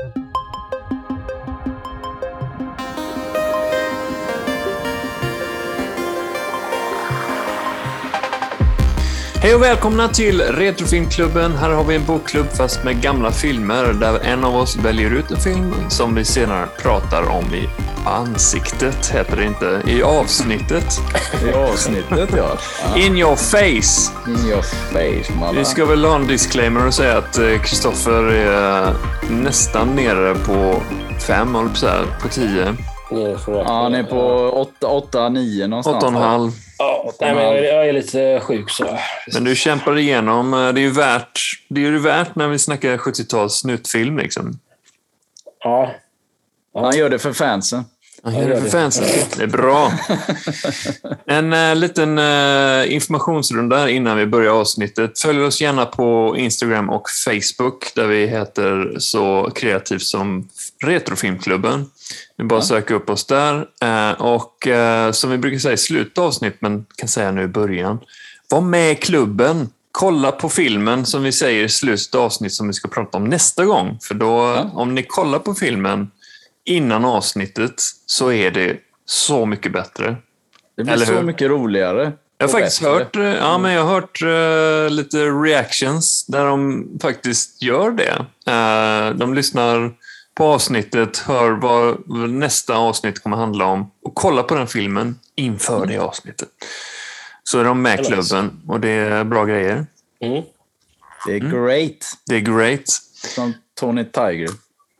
you Hej och välkomna till Retrofilmklubben. Här har vi en bokklubb fast med gamla filmer där en av oss väljer ut en film som vi senare pratar om i ansiktet, heter det inte, i avsnittet. I avsnittet ja. In your face! In your face man. Vi ska väl ha en disclaimer och säga att eh, Kristoffer är nästan nere på fem, på tio. Ja, han är på 8-9 någonstans. Åtta och en halv. Ja, nej, men jag är lite sjuk så. Men du kämpar igenom. eh, Det är ju värt, det är ju värt när vi snackar 70-tals snutfilm liksom. Ja. Han gör det för fansen. Han gör det för fansen. Det är bra. En uh, liten uh, informationsrunda innan vi börjar avsnittet. Följ oss gärna på Instagram och Facebook där vi heter så kreativt som Retrofilmklubben. Vi bara söka upp oss där. Eh, och eh, som vi brukar säga i slutet av avsnitt, men kan säga nu i början. Var med i klubben. Kolla på filmen som vi säger i slutet av avsnitt som vi ska prata om nästa gång. För då, om ni kollar på filmen innan avsnittet så är det så mycket bättre. Det blir Eller så hur? mycket roligare. Jag har faktiskt bättre. hört, eh, ja, men jag har hört eh, lite reactions där de faktiskt gör det. Eh, de lyssnar på avsnittet, hör vad nästa avsnitt kommer handla om och kollar på den filmen inför det avsnittet. Så är de med i Det är nice. klubben och det är bra grejer. Mm. Det är great. Det är great. Som Tony Tiger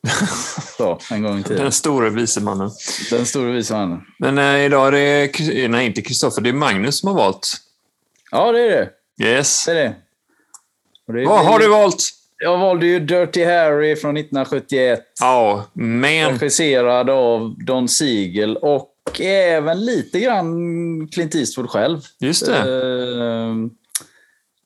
sa en gång i tiden. Den stora vise mannen. Den stora vise mannen. Men eh, idag är det, nej inte Kristoffer, det är Magnus som har valt. Ja, det är det. Yes. Det är det. Det är Vad har du valt? Jag valde ju Dirty Harry från 1971. Ja, man. Regisserad av Don Siegel och även lite grann Clint Eastwood själv. Just det. Eh,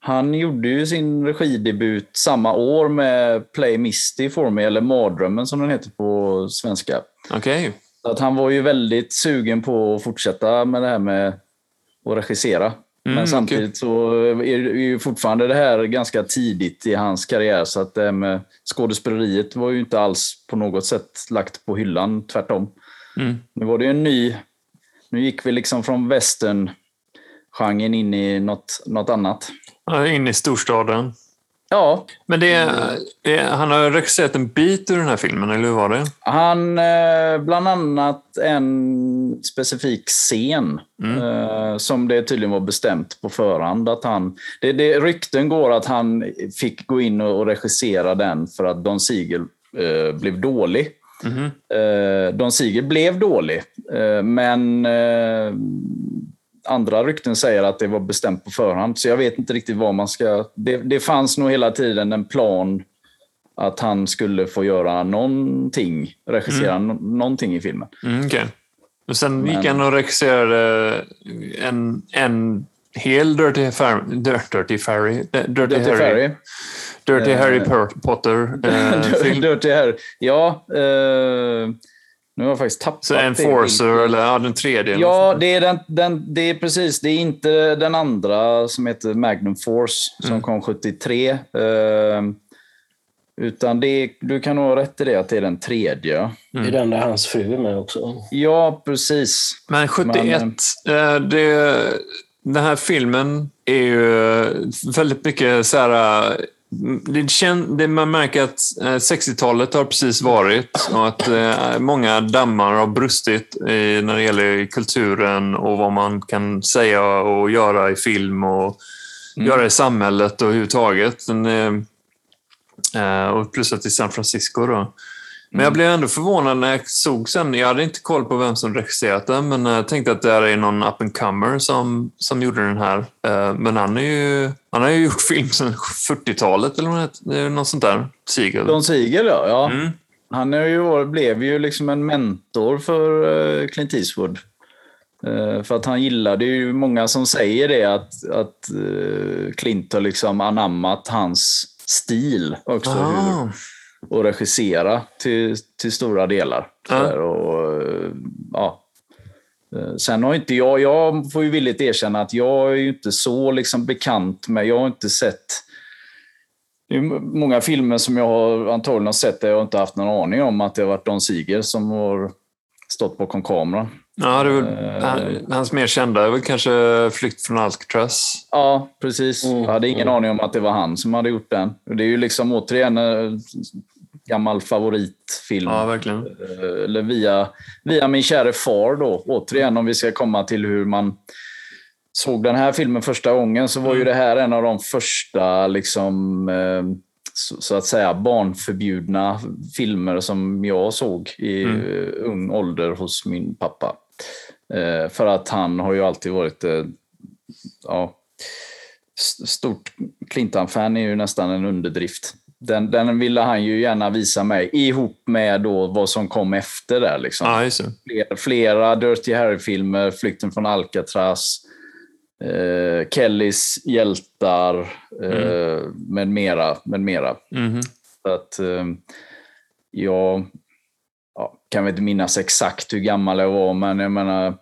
han gjorde ju sin regidebut samma år med Play Misty for me, eller Mardrömmen som den heter på svenska. Okej. Att han var ju väldigt sugen på att fortsätta med det här med att regissera. Mm, Men samtidigt så är ju fortfarande det här ganska tidigt i hans karriär. Så att det här med skådespeleriet var ju inte alls på något sätt lagt på hyllan, tvärtom. Mm. Nu var det ju en ny... Nu gick vi liksom från western-genren in i något, något annat. In i storstaden. Ja, Men det är, det han har regisserat en bit ur den här filmen, eller hur var det? Han, eh, bland annat en specifik scen eh, som det tydligen var bestämt på förhand att han... Det, det, rykten går att han fick gå in och, regissera den för att Don Siegel eh, blev dålig. Eh, Don Siegel blev dålig, eh, men andra rykten säger att det var bestämt på förhand. Så jag vet inte riktigt vad man ska... Det, det fanns nog hela tiden en plan att han skulle få göra någonting, regissera no- någonting i filmen. Mm, okej. Och sen gick han och regisserade en, en hel Dirty, Far, Dirty, Harry, Dirty, Dirty Harry, Harry. Dirty Eh, Harry Per- Potter eh. Dirty Harry. Ja, eh, nu har jag faktiskt tappat Så det. Enforcer, eller ja, den tredje. Ja, det är, den, den, det är precis. Det är inte den andra som heter Magnum Force som Mm. kom 73. Eh, utan det du kan nog ha rätt i det, att det är den tredje. Det är den där hans fru är med också. Ja, precis. Men 71, eh, det, den här filmen är ju väldigt mycket så här... eh, Det kän, det man märker att eh, 60-talet har precis varit och att eh, många dammar har brustit i, när det gäller kulturen och vad man kan säga och göra i film och göra i samhället och överhuvudtaget. Den, eh, eh, och plus att i San Francisco. Då. Men jag blev ändå förvånad när jag såg sen. Jag hade inte koll på vem som regisserat den, men jag tänkte att det är någon up and comer som, som gjorde den här. Eh, Men han, är ju, han har ju gjort film sedan 40-talet eller något, sånt där. Siegel. Don Siegel, ja. ja. Mm. Han är ju, blev ju liksom en mentor för eh, Clint Eastwood. Eh, För att han gillade ju många som säger det, att, att Clint har liksom anammat hans stil också. Ah. Och regissera till, till stora delar. Ja. Och, eh, ja. Eh, Sen har inte jag, jag får ju villigt erkänna att jag är ju inte så liksom bekant med, jag har inte sett det är många filmer som jag har antagligen har sett där jag inte haft någon aning om att det har varit Don Siegel som har stått bakom kameran. Ja, det är väl, uh, hans mer kända är väl kanske Flykt från Alcatraz. Ja, precis. Mm. Jag hade ingen mm. aning om att det var han som hade gjort den. Det är ju liksom återigen en gammal favoritfilm. Ja, verkligen. Eh, eller via, via min käre far då. Återigen om vi ska komma till hur man såg den här filmen första gången så var ju mm. det här en av de första liksom, eh, så att säga barnförbjudna filmer som jag såg i mm. ung ålder hos min pappa. Eh, för att han har ju alltid varit eh, ja, stort Clintan-fan är ju nästan en underdrift. Den, den ville han ju gärna visa mig ihop med då vad som kom efter där. Liksom. Ah, flera, flera Dirty Harry-filmer, Flykten från Alcatraz, eh, Kellys hjältar eh, mm. med mera. Med mera. Mm. Så att, eh, jag ja, kan väl inte minnas exakt hur gammal jag var, men jag menar,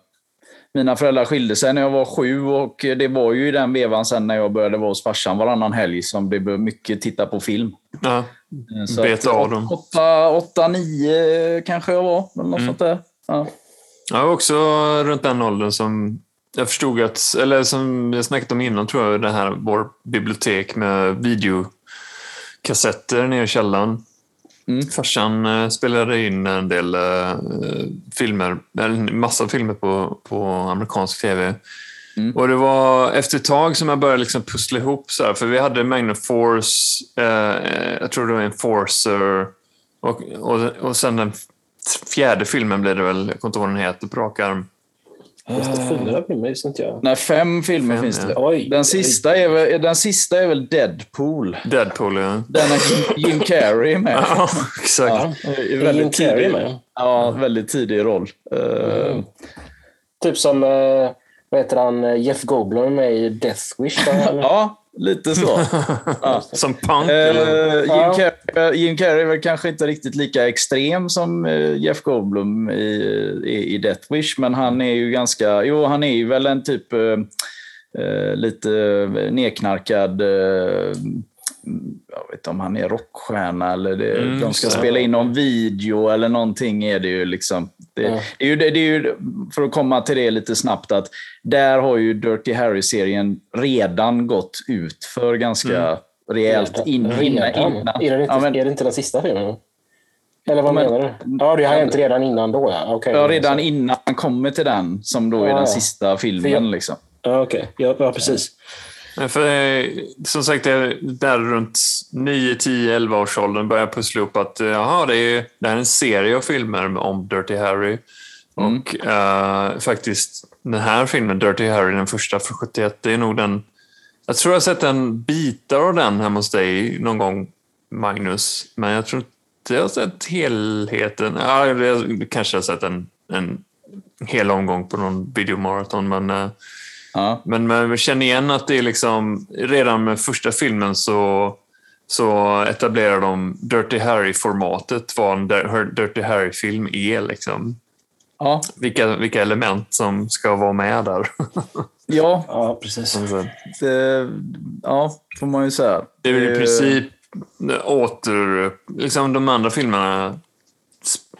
mina föräldrar skilde sig när jag var sju och det var ju i den vevan sen när jag började vara hos farsan varannan helg som det blev mycket titta på film. Ja, eh, Så beta av dem. Åtta, åtta, nio kanske jag var. Eller något mm. sånt där. Ja. Jag var också runt den åldern som jag förstod att, eller som jag snackat om innan tror jag, det här vår bibliotek med videokassetter nere i källaren. Mm. Farsan eh, spelade in en del uh, filmer, en massa filmer på, på amerikansk tv. Mm. Och det var efter ett tag som jag började liksom pussla ihop, så här, för vi hade Magnum Force, uh, jag tror det var en Forcer, och, och, och sen den fjärde filmen blev det väl, jag kommer inte ihåg vad den heter på rak arm. Finns det fyra filmer? Visste inte jag. Nej, fem filmer fem, finns det. Oj, den, sista är väl, den sista är väl Deadpool. Deadpool, ja. Den är Jim Carrey med. ja, exakt. Ja, är Jim Carrey med? Ja, väldigt tidig roll. Mm. Uh, typ som, uh, vad heter han, Jeff Goldblum med i Death Wish? ja, Lite så. Ja. Som punk? Eh, Jim, Carrey, Jim Carrey är väl kanske inte riktigt lika extrem som eh, Jeff Goldblum i, i, i Death Wish, men han är ju ganska... Jo, han är ju väl en typ eh, eh lite nedknarkad eh, jag vet inte om han är rockstjärna eller det, mm, de ska så. spela in någon video eller någonting är det ju liksom. Det, mm. det, är ju, det, är ju, för att komma till det lite snabbt, att där har ju Dirty Harry-serien redan gått ut för ganska mm. rejält in, innan. innan. Är, det inte, ja, men, är det inte den sista filmen? Eller vad men, menar du? Ja, det har hänt redan innan då ja. Okay, ja, redan så. innan man kommer till den som då är ja, den sista filmen. Jag, liksom. Ja, okej. Okay. Ja, ja, precis. För, eh, som sagt, där runt 9, 10, 11 års åldern började jag pussla upp att jaha, det, är, det här är en serie av filmer om Dirty Harry. Mm. Och uh, faktiskt den här filmen, Dirty Harry, den första från 71, det är nog den... Jag tror jag har sett en bitar av den hemma hos dig någon gång, Magnus. Men jag tror inte jag har sett helheten. Ja, jag kanske har sett en, en hel omgång på någon videomaraton, men uh, Ja. Men man känner igen att det är liksom, redan med första filmen så, så etablerar de Dirty Harry-formatet, vad en Dirty Harry-film är. Liksom. Ja. Vilka, vilka element som ska vara med där. ja, ja, precis. Det, ja, får man ju säga. Det är väl i princip åter... Liksom de andra filmerna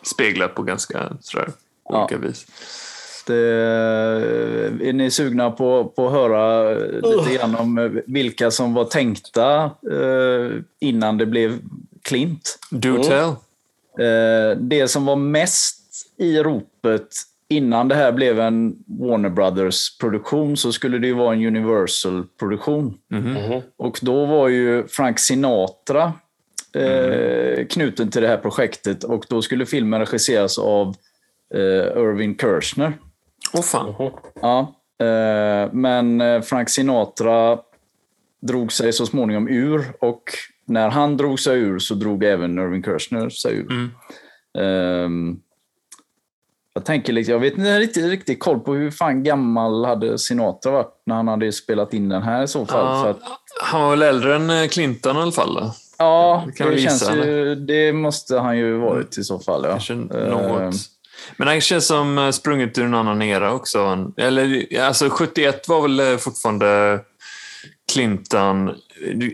speglar på ganska sådär, olika ja. vis. Det, eh, är ni sugna på, på att höra lite grann om eh, vilka som var tänkta eh, innan det blev Klint? Do mm. tell. det som var mest i ropet innan det här blev en Warner Brothers-produktion så skulle det ju vara en Universal-produktion. Mm -hmm. Och då var ju Frank Sinatra mm. knuten till det här projektet och då skulle filmen regisseras av Irving Kershner. Åh oh, fan. Ja, eh, men eh, Frank Sinatra drog sig så småningom ur och när han drog sig ur så drog även Irving Kershner sig ur. Mm. Um, jag tänker liksom, jag vet inte riktigt, riktigt koll på hur fan gammal hade Sinatra varit när han hade spelat in den här i så fall. Ja, att, han var väl äldre än eh, Clinton i alla fall? Ja, det, det känns ju, det måste han ju varit i så fall. Ja. Kanske något. Men han känns som eh, sprunget ur en annan era också. Eller, alltså 71 var väl eh, fortfarande Clinton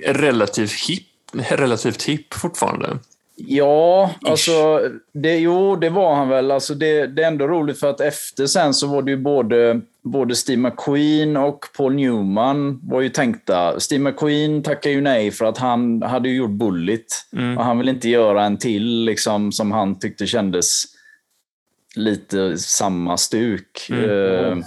relativt hipp. relativt hipp fortfarande. Ja, alltså, det, jo, det var han väl. Alltså, det, det är ändå roligt för att efter sen så var det ju både, både Steve McQueen och Paul Newman var ju tänkta. Steve McQueen tackade ju nej för att han hade ju gjort Bullet. Mm. Och han ville inte göra en till liksom, som han tyckte kändes lite samma stuk. Mm. Uh,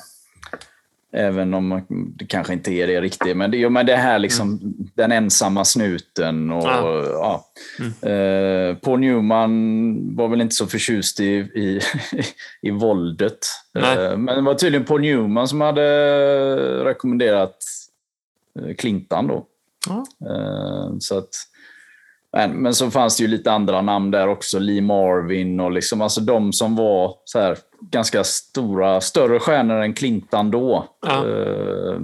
Även om det kanske inte är det riktigt. Men det, men det här liksom, mm. den ensamma snuten och ja. ja. Mm. Eh, Paul Newman var väl inte så förtjust i, i, i våldet. Eh, men det var tydligen Paul Newman som hade rekommenderat eh, Clintan då. Ja. Eh, så att, men, men så fanns det ju lite andra namn där också. Lee Marvin och liksom, alltså de som var så här, ganska stora, större stjärnor än Clintan då. Ja. Eh,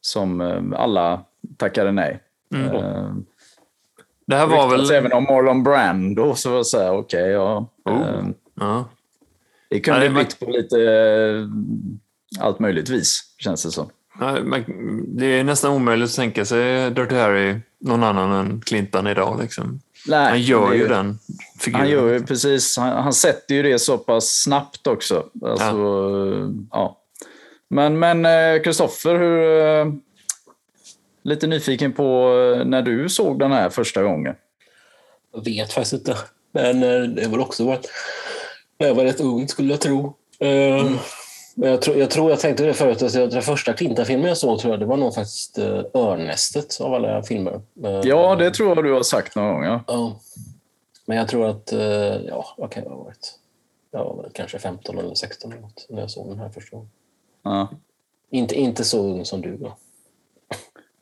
som eh, alla tackade nej. Mm. Eh, det här var väl... Även om Marlon Brando så var det så här, okej, okay, ja. Oh. Eh, ja. Det kunde ja, blivit på lite eh, allt möjligt vis, känns det som. Det är nästan omöjligt att tänka sig Dirty Harry någon annan än Clinton idag. Liksom. Nej, han gör ju den figuren. Han gör ju precis. Han, han, sätter ju det så pass snabbt också. Alltså, ja. ja. Men men Kristoffer, eh, hur... Eh, lite nyfiken på eh, när du såg den här första gången. Jag vet faktiskt inte. Men det väl också varit när jag var rätt ung skulle jag tro. Mm. Men jag, tror, jag tror jag tänkte det förut, att den första Clinta-filmen jag såg tror jag, det var nog faktiskt uh, Örnästet av alla filmer. Uh, ja, det tror jag du har sagt någon gång. Ja. Uh, men jag tror att, uh, ja, vad kan jag ha varit? Jag var väl kanske 15 eller 16 eller något, när jag såg den här första gången. Ja. Inte, inte så ung som du då.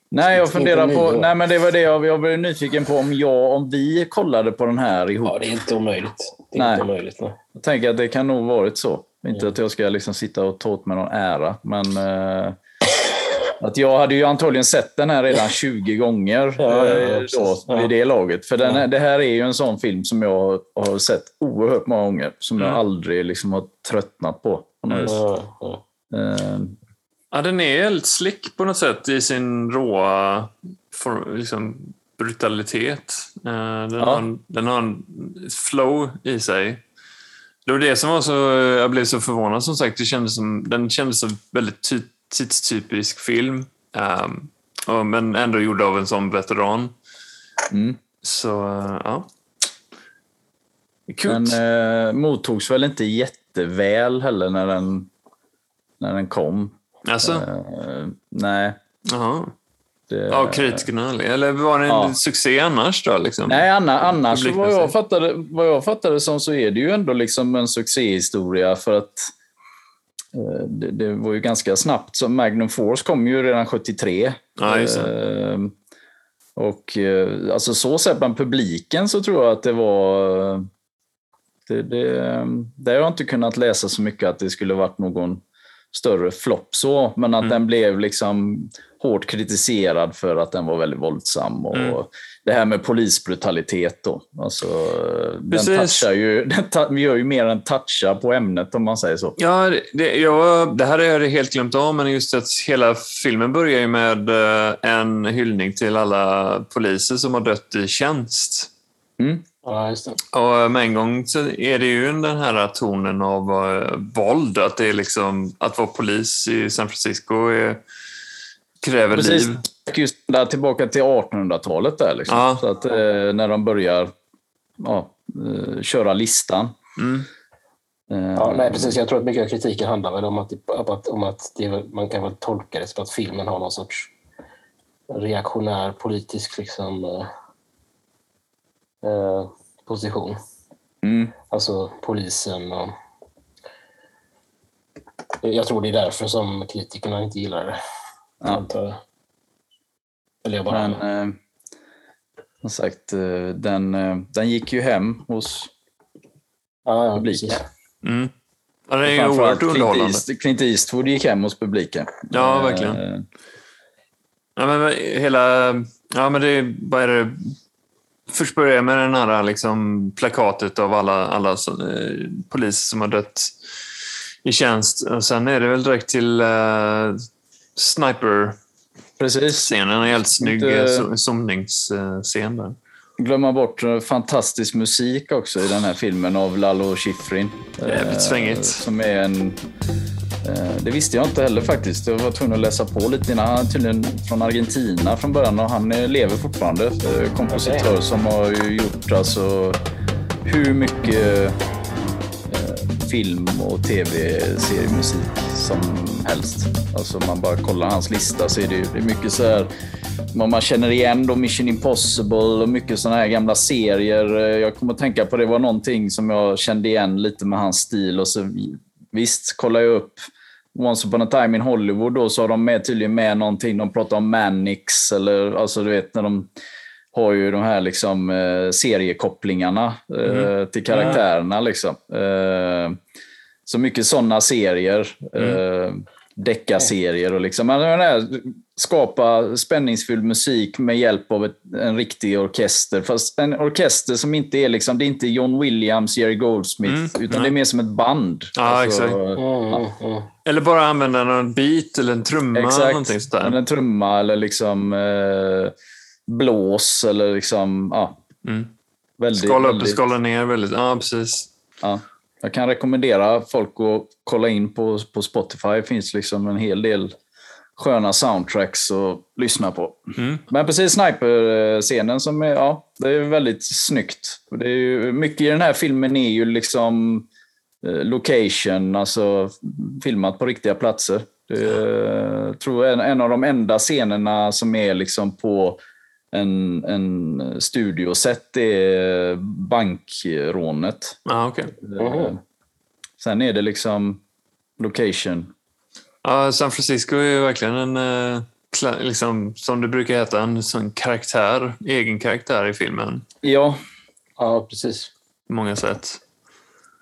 Nej, jag funderar på... Nej, men det var det jag, jag blev nyfiken på om jag, om vi kollade på den här ihop. Ja, det är inte omöjligt. Det är nej. Inte omöjligt nej. Jag tänker att det kan nog varit så. Inte mm. att jag ska liksom sitta och ta åt mig någon ära, men eh, att jag hade ju antagligen sett den här redan 20 gånger ja, ja, då, ja. vid det laget. För den, det här är ju en sån film som jag har sett oerhört många gånger, som mm. jag aldrig liksom har tröttnat på. på mm. Uh, ja, den är helt slick på något sätt i sin råa for, liksom, brutalitet. Uh, den, har, den har en flow i sig det var det som var så... Jag blev så förvånad som sagt. Det kändes som, den kändes som väldigt ty, tidstypisk film. Um, men ändå gjord av en sån veteran. Mm. Så, ja. Kul. Den eh, mottogs väl inte jätteväl heller när den, när den kom. Alltså? Eh, nej. Aha. Det, Av kritikerna? Eller var det en ja. succé annars? Då, liksom? Nej, annars, vad, jag fattade, vad jag fattade som så är det ju ändå liksom en succéhistoria för att eh, det, det, var ju ganska snabbt. Så Magnum Force kom ju redan 73. Ja, eh, och eh, alltså så sett bland publiken så tror jag att det var... Det, det, det har jag inte kunnat läsa så mycket att det skulle varit någon större flopp så, men att mm. den blev liksom hårt kritiserad för att den var väldigt våldsam. Och mm. Det här med polisbrutalitet då. Alltså, den touchar ju, den gör ju mer än toucha på ämnet om man säger så. Ja, det, jag, det här har jag helt glömt av, men just att hela filmen börjar ju med eh, en hyllning till alla poliser som har dött i tjänst. Mm. Ja, just det. Och med en gång så är det ju den här tonen av uh, våld. Att, det är liksom, att vara polis i San Francisco är, kräver Precis. liv. Just där tillbaka till 1800-talet där. Liksom. Ja. Så att, eh, när de börjar ja, eh, köra listan. Mm. Eh, ja, nej, precis. Jag tror att mycket av kritiken handlar väl om att, om att det, man kan väl tolka det som att filmen har någon sorts reaktionär politisk liksom, eh, eh, position. Mm. Alltså polisen och... Jag tror det är därför som kritikerna inte gillar det. Ja. Eller jag bara... Men, eh, som sagt, eh, den, eh, den gick ju hem hos ja, ja, publiken. Mm. Ja, det är ju oerhört underhållande. Clint, Clint Eastwood gick hem hos publiken. Ja, verkligen. Uh, ja, men hela... Ja, men det, vad är det? Först börjar jag med den här liksom, plakatet av alla, alla eh, poliser som har dött i tjänst. Och sen är det väl direkt till eh, sniper Precis. Scenen är helt snygg Inte- eh, zoomningsscen där. Glömma bort eh, fantastisk musik också i den här filmen av Lalo Schifrin. Jävligt Eh, svängigt. Som är en... Eh, det visste jag inte heller faktiskt. Jag var tvungen att läsa på lite innan. Han är tydligen från Argentina från början och han lever fortfarande. Kompositör som har gjort alltså hur mycket eh, film och tv-seriemusik som helst. Alltså man bara kollar hans lista så är det, det är mycket så här vad man känner igen då Mission Impossible och mycket sådana här gamla serier. Eh, jag kommer att tänka på det var någonting som jag kände igen lite med hans stil och så visst kollar jag upp Once upon a time in Hollywood då så har de med, tydligen med någonting. De pratar om Mannix eller alltså du vet när de har ju de här liksom eh, seriekopplingarna eh, till karaktärerna liksom. Eh, så mycket sådana serier. Eh, Deckarserier och liksom. Men här, skapa spänningsfull musik med hjälp av ett, en riktig orkester. Fast en orkester som inte är liksom, det är inte John Williams, Jerry Goldsmith, Mm, utan nej. det är mer som ett band. Ja, exakt. Mm, mm, mm. Eller bara använda någon beat eller en trumma eller Exakt. någonting. Eller en trumma eller liksom eh, blås eller liksom, ja. Mm. Väldigt, Skala upp och skala ner väldigt. Ja, precis. ja. Jag kan rekommendera folk att kolla in på, på Spotify. Det finns liksom en hel del sköna soundtracks att lyssna på. Mm. Men precis sniper-scenen som är, ja, det är väldigt snyggt. Det är ju, mycket i den här filmen är ju liksom eh, location, alltså filmat på riktiga platser. Det är, jag tror en, en av de enda scenerna som är liksom på en, en studioset är bankrånet. Ja, okej. Eh, Sen är det liksom location. Ja, San Francisco är ju verkligen en, eh, liksom, som det brukar heta, en sån karaktär, egen karaktär i filmen. Ja, Ja, precis. På många sätt.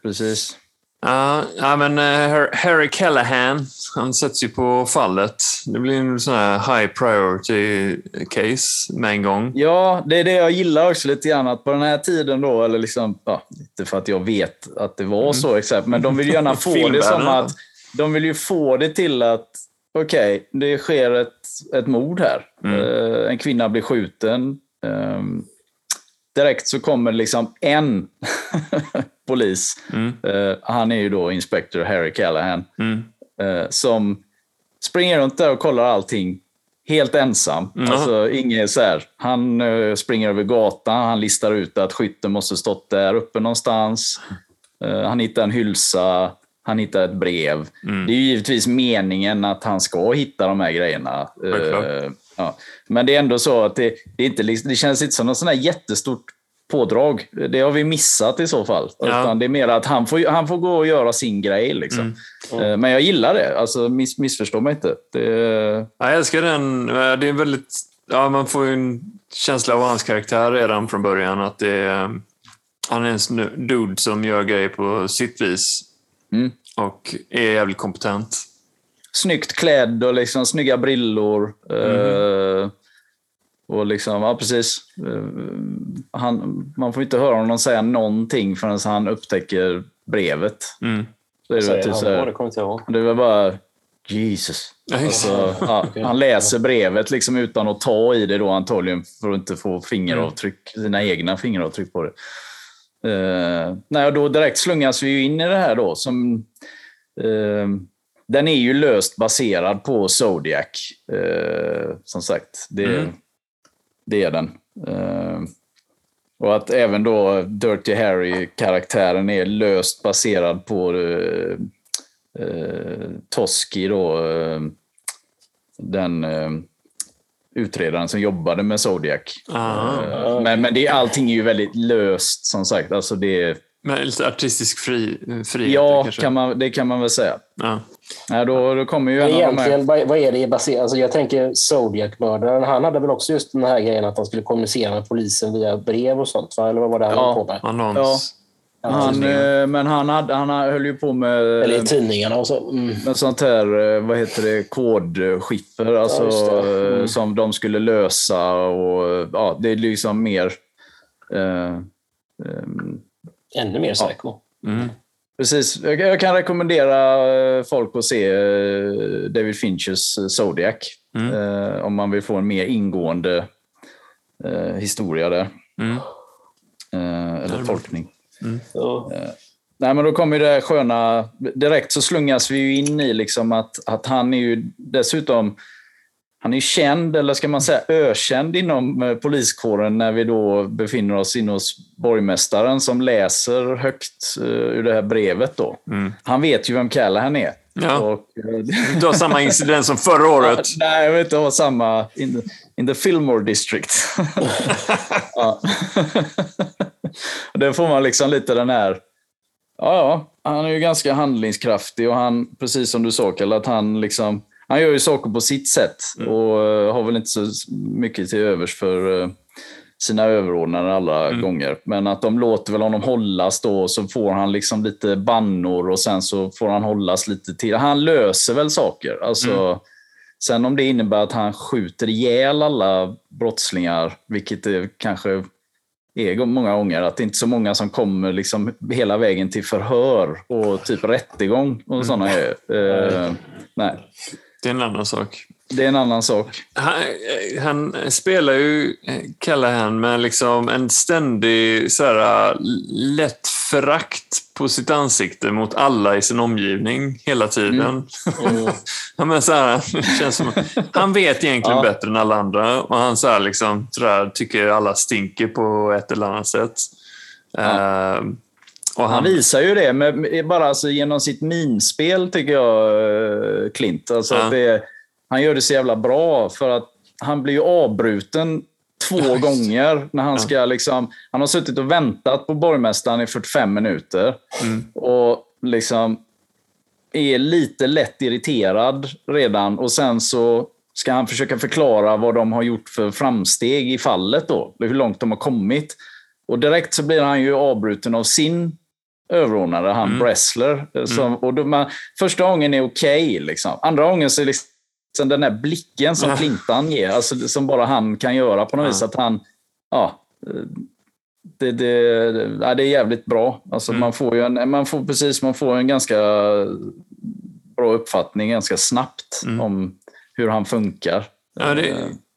precis. Ja, ja men eh, Har- Harry Callahan, han sätts ju på fallet. Det blir en sån här high priority case med en gång. Ja, det är det jag gillar också lite grann. Att på den här tiden då, eller liksom, ja, inte för att jag vet att det var så exakt, men de vill gärna få det som att de vill ju få det till att okej, det sker ett, ett mord här. Eh, en kvinna blir skjuten. Ehm, direkt så kommer liksom en polis. Eh, han är ju då inspektor Harry Callahan. Mm. eh, som springer runt där och kollar allting helt ensam. Mm. Alltså, inget så här. Han eh, springer över gatan, han listar ut att skytten måste stått där uppe någonstans. Han hittar en hylsa, han hittar ett brev. Mm. Det är ju givetvis meningen att han ska hitta de här grejerna. Självklart. ja. Men det är ändå så att det, det, inte, det känns inte som något sånt här jättestort pådrag. Det har vi missat i så fall. Ja. Utan det är mer att han får, han får gå och göra sin grej. Liksom. Mm. Eh, Men jag gillar det. Alltså, miss, missförstå mig inte. Det, Ja, jag älskar den. Eh, Det är väldigt... Ja, man får ju en känsla av hans karaktär redan från början. Att det är, han är en dude som gör grejer på sitt vis. Mm. Och är jävligt kompetent. snyggt klädd och liksom snygga brillor. Mm. Eh, och liksom, ja precis. Eh, han, man får inte höra honom säga någonting förrän han upptäcker brevet. Mm. Så är det, typ han så då, här, det kommer inte ihåg. det bara Jesus. Alltså, ja, han läser brevet liksom utan att ta i det då antagligen för att inte få fingeravtryck, sina egna fingeravtryck på det. Uh, nej, och då direkt slungas vi in i det här då. Som, eh, den är ju löst baserad på Zodiac. eh, som sagt, det, Mm. det är den. Eh, och att även då Dirty Harry-karaktären är löst baserad på eh, eh, Toski då, eh, den eh, utredaren som jobbade med Zodiac. Aha. Eh, men men det, allting är ju väldigt löst som sagt. Alltså det, Men lite artistisk fri, frihet ja, kan man, det kan man väl säga. Ja. Nej, då, då kommer ju en Men av de här... egentligen, vad vad är det baserat alltså Jag tänker Zodiac-mördaren. Han hade väl också just den här grejen att han skulle kommunicera med polisen via brev och sånt? Va? Eller vad var det han Ja. på med? Annons. Han, eh, men han, hade, han höll ju på med, Eller i tidningarna och så. Mm. med sånt här, eh, vad heter det, kodskiffer. Alltså, just det. Mm. eh, Som de skulle lösa. Och, ja, det är liksom mer... Eh, ehm, Ännu mer psycho. Mm. Precis. Jag, jag kan rekommendera folk att se David Finchers Zodiac. Eh, om man vill få en mer ingående eh, historia där. Mm. Eh, eller tolkning. Ja. Nej, men då kommer det sköna... Direkt så slungas vi ju in i liksom att, att han är ju dessutom... Han är känd, eller ska man säga ökänd inom eh, poliskåren när vi då befinner oss inne hos borgmästaren som läser högt uh, ur det här brevet. Då. Han vet ju vem Callahan är. Ja. Och, eh, Du har samma incident som förra året. Nej, jag vill inte ha samma... In the, Fillmore district. ja. Där får man liksom lite den här... Ja, han är ju ganska handlingskraftig och han, precis som du sa Kalle, att han liksom... Han gör ju saker på sitt sätt och eh, har väl inte så mycket till övers för eh, sina överordnade alla gånger. Men att de låter väl honom hållas då så får han liksom lite bannor och sen så får han hållas lite till. Han löser väl saker. Alltså, Sen om det innebär att han skjuter ihjäl alla brottslingar, vilket det kanske är många gånger, att det inte är så många som kommer liksom hela vägen till förhör och typ rättegång och sådana grejer. Eh, nej, Det är en annan sak. det är en annan sak. Han, han spelar ju Callahan med liksom en ständig så här, lätt förakt på sitt ansikte mot alla i sin omgivning hela tiden. ja, men så här, känns som, han vet egentligen Ja. bättre än alla andra och han så här, liksom, så där, tycker alla stinker på ett eller annat sätt. Eh, och Han han, visar ju det med, bara alltså genom sitt minspel, tycker jag, eh, Klint. Alltså Ja. det, han gör det så jävla bra för att han blir ju avbruten två Ja, gånger när han ska liksom... Han har suttit och väntat på borgmästaren i 45 minuter Mm. och liksom är lite lätt irriterad redan och sen så ska han försöka förklara vad de har gjort för framsteg i fallet då, hur långt de har kommit. Och direkt så blir han ju avbruten av sin överordnade, han Mm. Bressler. Som, och då man, första gången är okej, liksom. andra gången så är liksom den där blicken som Ja. Clintan ger, alltså, det- som bara han kan göra på något Ja. vis. Att han, ja, det, det, ja, det är jävligt bra. Alltså, Mm. man, får ju en, man får precis man får en ganska bra uppfattning ganska snabbt Mm. om hur han funkar. Ja, det,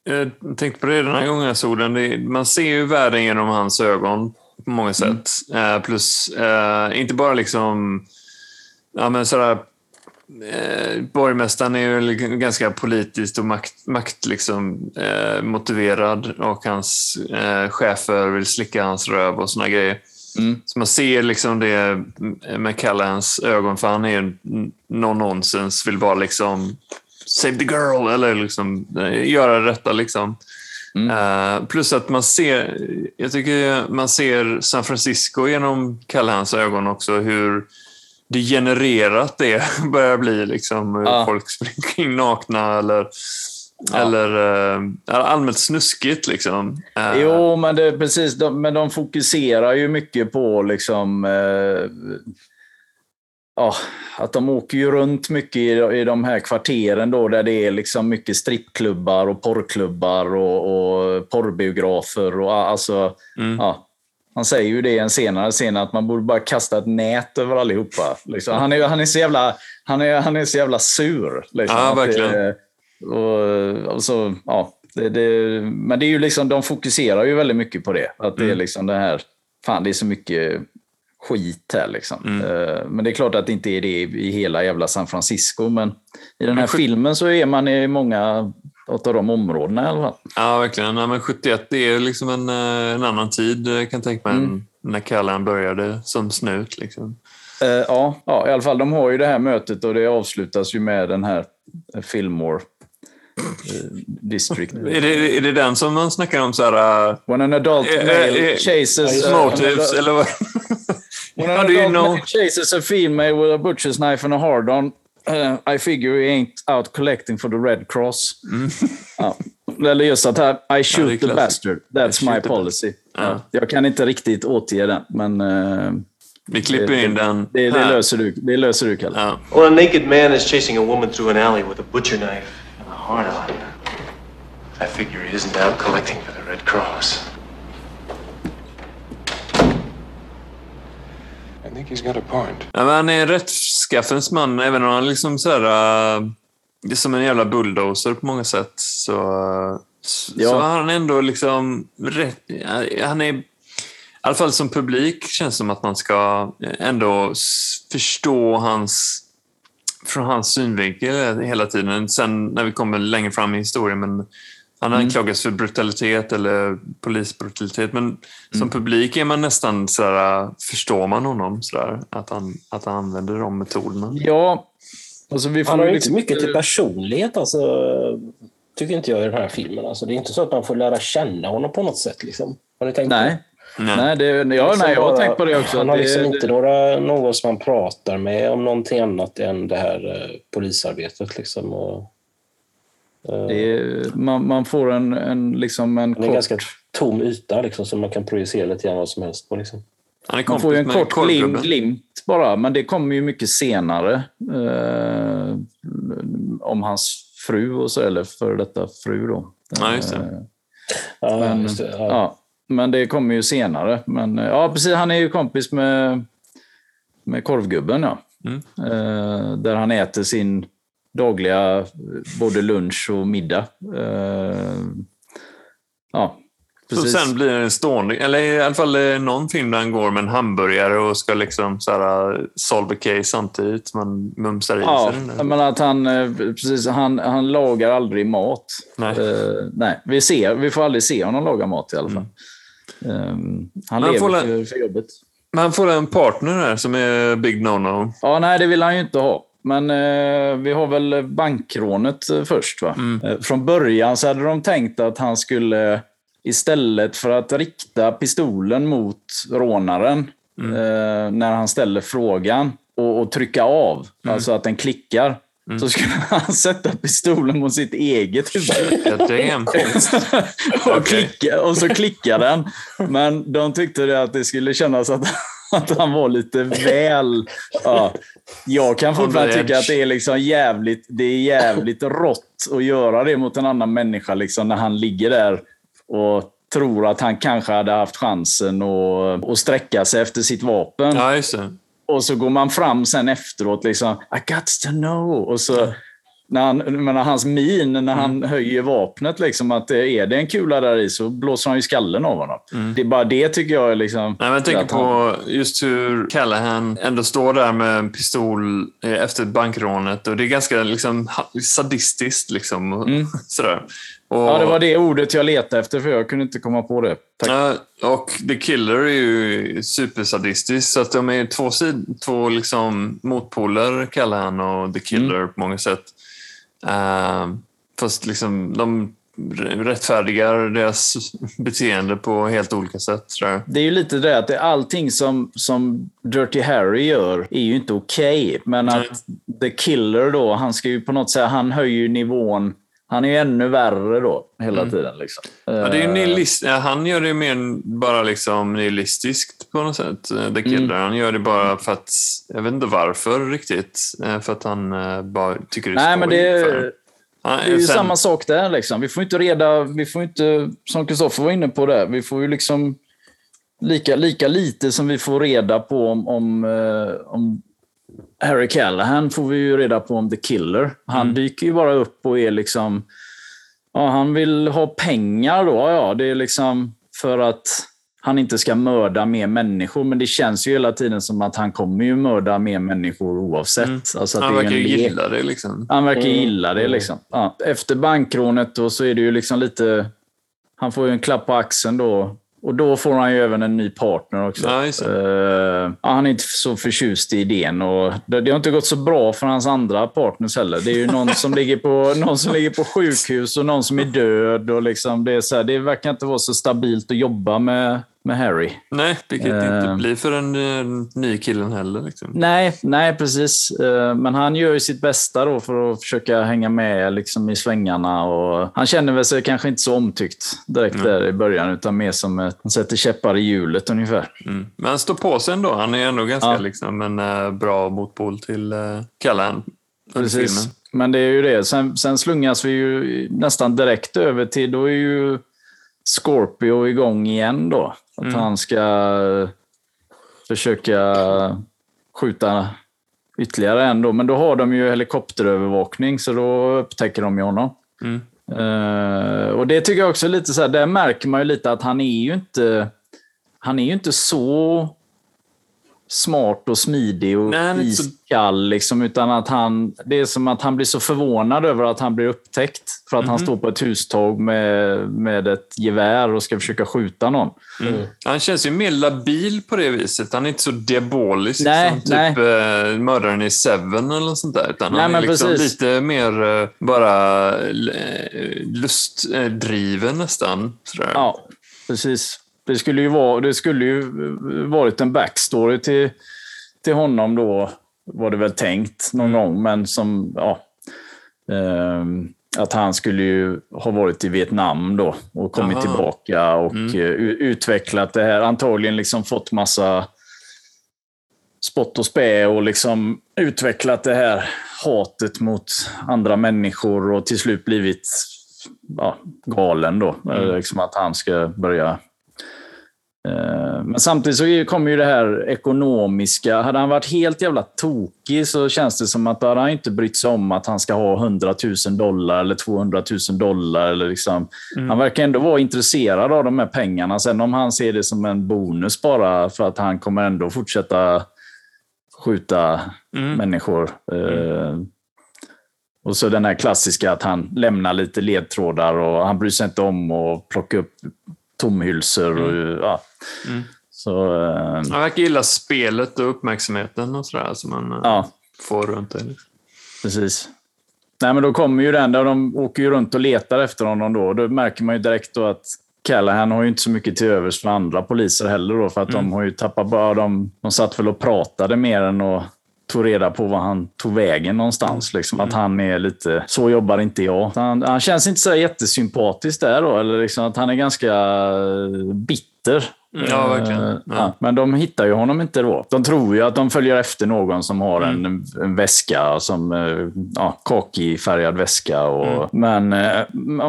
Eh, jag tänkte på det den här gången jag såg den. Det, man ser ju världen genom hans ögon på många sätt. Eh, plus, eh, inte bara liksom... Ja, men sådär, eh, borgmästaren är ju liksom ganska politiskt och makt, makt liksom, eh, motiverad och hans eh, chefer vill slicka hans röv och såna grejer. Mm. Så man ser liksom det med Callans ögon, för han är ju någon nonsens, vill bara liksom save the girl eller liksom eh, göra det rätta. Liksom. Mm. Eh, plus att man ser, jag tycker man ser San Francisco genom Callans ögon också, hur degenererat det börjar bli. Liksom. Hur Ja. Folk springer kring nakna eller, Ja. eller eh, allmänt snuskigt. Liksom. Eh, Jo, men, det, precis, de, men de fokuserar ju mycket på liksom, eh, ja, att de åker ju runt mycket i, i de här kvarteren då, där det är liksom mycket strippklubbar och porrklubbar och, och porrbiografer. Och, alltså, Mm. ja, han säger ju det i en senare scen att man borde bara kasta ett nät över allihopa. Liksom. Han, är, han, är så jävla, han, är, han är så jävla sur. Liksom, Ja, det- verkligen. och, och så, ja, det, det, men det är ju liksom, de fokuserar ju väldigt mycket på det. Att det är Mm. liksom det här, fan det är så mycket skit här liksom. Mm. Eh, Men det är klart att det inte är det i hela jävla San Francisco. Men i den här Men filmen så är man i många av de områdena i alla fall. Ja, verkligen. Ja, men 71 det är liksom en, eh, en annan tid, jag kan tänka mig, Mm. när Callan började som snut. Liksom. Eh, ja, ja, i alla fall. De har ju det här mötet och det avslutas ju med den här eh, Fillmore eh, District. Är, det, är det den som man snackar om så här, When an adult Eh, male eh, chases... eh, motives, eller vad? When an adult male chases a female with a butcher's knife and a hard-on, uh, I figure he ain't out collecting for the Red Cross. Ja. Eller just att här, I Mm. Ja, shoot det är the bastard. That's my policy. Ja. Ja. Jag kan inte riktigt återge den, men eh, Vi klipper in den det, det, löser du, det löser du, Kalle. Ja. When a naked man is chasing a woman through an alley with a butcher knife and a hard on, I figure he isn't out collecting for the Red Cross. I think he's got a point. Ja, men han är en rättskaffens man, även om han liksom så här, uh, det är som en jävla bulldozer på många sätt. Så, så, Ja. så har han ändå liksom rätt... Han är... I alla fall som publik känns det som att man ska ändå förstå hans från hans synvinkel hela tiden. Sen när vi kommer längre fram i historien, men han anklagas för brutalitet eller polisbrutalitet. Men som publik är man nästan sådär, förstår man honom sådär, att han, att han använder de metoderna. Ja, alltså vi får Han har ju liksom- inte mycket till personlighet, alltså, tycker inte jag, i den här filmen. Alltså, det är inte så att man får lära känna honom på något sätt. Liksom. Har ni tänkt på Nej, Nej. nej, det, ja, Liksom nej jag har bara- tänkt på det också. Han har det, liksom det, inte några, någon som han pratar med om någonting annat än det här eh, polisarbetet. Liksom, och, det är, man, man får en, en, liksom en en kort... ganska tom yta liksom, som man kan projicera lite grann vad som helst på. Liksom. Man får ju en kort glim, korvgubben. glimt bara, men det kommer ju mycket senare. Eh, om hans fru, och så, eller för detta fru. Då. Ja, just det. Eh, Ja, Men, just det, ja. ja, men det kommer ju senare. Men, eh, ja, precis, han är ju kompis med, med korvgubben. Ja. Mm. Eh, där han äter sin dagliga eh, både lunch och middag. Eh, ja, Så precis. sen blir det en stående, eller i alla fall eh, någon film där han går med en hamburgare och ska liksom så här, solve a case samtidigt. Man mumsar i Ja, sig den. där. men att han, eh, precis, han, han lagar aldrig mat. Nej. Eh, nej, vi, ser, vi får aldrig se honom laga mat i alla fall. Eh, han han lever får la- för, för jobbet. Men han får en partner här som är big no-no. Ja, nej, det vill han ju inte ha. Men eh, vi har väl bankrånet eh, först. Va? Eh, från början så hade de tänkt att han skulle, istället för att rikta pistolen mot rånaren eh, när han ställer frågan och, och trycka av, alltså att den klickar, så skulle han sätta pistolen mot sitt eget huvud. Och, klicka, och så klickar den. Men de tyckte att det skulle kännas att, att han var lite väl... Ja. Jag kan fortfarande tycka att det är liksom jävligt, det är jävligt rått att göra det mot en annan människa liksom, när han ligger där och tror att han kanske hade haft chansen att, att sträcka sig efter sitt vapen. Ja. Och så går man fram sen efteråt liksom, I got to know. Och så, när han, men när hans min, när han Mm. höjer vapnet, liksom, att det är det en kula där i så blåser han ju skallen av honom. Mm. Det är bara det tycker jag är liksom... Nej, men jag tänker han- på just hur Callahan ändå står där med en pistol eh, efter bankrånet och det är ganska liksom, sadistiskt. Liksom, och sådär. Och, Mm. Ja, det var det ordet jag letade efter för jag kunde inte komma på det. Tack. Och The Killer är ju supersadistisk, så att de är två, sid- två liksom motpoler, Callahan och The Killer Mm. på många sätt. Uh, fast liksom, de rättfärdigar deras beteende på helt olika sätt. Tror jag. Det är ju lite det att det, allting som, som Dirty Harry gör är ju inte okej. men att The Killer då, han ska ju på något sätt, han höjer nivån. Han är ju ännu värre då, hela tiden. Liksom. Mm. Ja, det är ju Eh, nihilist, han gör det mer än bara liksom nihilistiskt på något sätt, eh, The Killer. Mm. Han gör det bara för att, jag vet inte varför riktigt, eh, för att han bara tycker det är Nej, men det, för- Ja, Det är ju sen- samma sak där. Liksom. Vi får inte reda, vi får inte, som Kristoffer var inne på det, vi får ju liksom lika, lika lite som vi får reda på om, om, om Harry Callahan får vi ju reda på om The Killer. Han dyker ju bara upp och är liksom, ja, han vill ha pengar då, ja, det är liksom för att han inte ska mörda mer människor, men det känns ju hela tiden som att han kommer ju mörda mer människor oavsett. Alltså att han verkar ju gilla det liksom. Han verkar Mm. gilla det. Liksom. Ja. Efter bankrånet då, så är det ju liksom lite... Han får ju en klapp på axeln då. Och då får han ju även en ny partner också. Just det. Eh, han är inte så förtjust i idén. Och det, det har inte gått så bra för hans andra partners heller. Det är ju någon som ligger på, någon som ligger på sjukhus och någon som är död. Och liksom det, är så här, det verkar inte vara så stabilt att jobba med, med Harry. Nej, vilket det inte Eh. blir för den uh, nya killen heller. Liksom. Nej, nej precis. Eh, Men han gör ju sitt bästa då för att försöka hänga med liksom i svängarna. Och han känner väl sig kanske inte så omtyckt direkt där i början, utan mer som att han sätter käppar i hjulet ungefär. Mm. Men han står på sig ändå. Han är ändå ganska Ja. liksom, en eh, bra motpol till uh, Callahan. Precis. filmen. Men det är ju det. Sen, sen slungas vi ju nästan direkt över till, då är ju Scorpio igång igen då. Att han ska försöka skjuta, ytterligare en då. Men då har de ju helikopterövervakning, så då upptäcker de ju honom. Mm. Eh, och det tycker jag också är lite så här, där märker man ju lite att han är ju inte, han är ju inte så smart och smidig och Nej, så- iskall. Liksom, utan att han, det är som att han blir så förvånad över att han blir upptäckt. För att Mhm. han står på ett hustag med, med ett gevär och ska försöka skjuta någon. Han känns ju mer labil på det viset. Han är inte så diabolisk Nej, som typ nej. eh, mördaren i Seven eller sånt där. Utan Nej, han är liksom lite mer eh, bara eh, lustdriven nästan. Sådär. Ja, precis. Det skulle ju, vara, det skulle ju varit en backstory till, till honom då, var det väl tänkt någon Mm. gång. Men som, ja, ehm, att han skulle ju ha varit i Vietnam då och kommit Aha. Mm. tillbaka och eh, u- utvecklat det här. Antagligen liksom fått massa spott och spe och liksom utvecklat det här hatet mot andra människor och till slut blivit ja, galen då. Mm. Eh, Liksom att han ska börja... Eh, Men samtidigt så kommer ju det här ekonomiska. Hade han varit helt jävla tokig så känns det som att då hade han inte brytt sig om att han ska ha 100 000 dollar eller 200 000 dollar. Eller liksom. Han verkar ändå vara intresserad av de här pengarna. Sen om han ser det som en bonus bara för att han kommer ändå fortsätta skjuta människor. Eh, och så den här klassiska att han lämnar lite ledtrådar och han bryr sig inte om att plocka upp tomhylsor. Och, ja. Så, eh, Han verkar gilla spelet och uppmärksamheten och sådär som man eh, ja, får runt det. Liksom. precis. Nej, men då kommer ju den där de åker ju runt och letar efter honom då. Då märker man ju direkt då att Callahan har ju inte så mycket till övers för andra poliser heller då, för att de har ju tappat bara de, de satt väl och pratade mer än och tog reda på var han tog vägen någonstans. Liksom, Att han är lite, så jobbar inte jag. Han, han känns inte så jättesympatisk där då, eller liksom att han är ganska eh, bitter. Ja, verkligen. Eh, Ja. Ja. Men de hittar ju honom inte då. De tror ju att de följer efter någon som har en, en väska, som eh, ja, kakifärgad väska. Och, Men eh,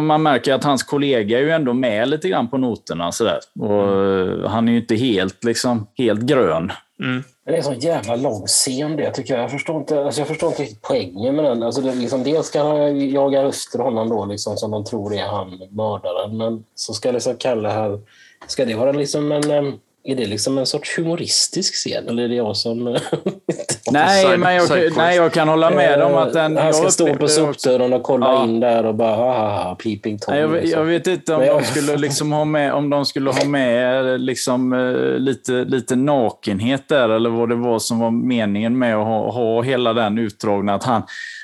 man märker att hans kollega är ju ändå med lite grann på noterna. Sådär. Och, eh, Han är ju inte helt, liksom, helt grön. Men det är en sån jävla lång scen det tycker jag. Jag förstår inte, alltså jag förstår inte riktigt poängen med den. Alltså det, liksom, dels ska han jaga efter honom då, liksom, som de tror är han mördaren. Men så ska liksom Kalle här... Ska det vara liksom en... Är det liksom en sorts humoristisk scen? Eller är det jag som... Nej, men jag, nej, jag kan hålla med om att den... Eh, Han ska stå på sopdörren och kolla Ja. in där och bara ha, ha, ha peeping tom. Nej, jag, liksom. jag vet inte om de skulle liksom ha med, om de skulle ha med liksom, eh, lite, lite nakenhet där, eller vad det var som var meningen med att ha, ha hela den utdragna. Att han,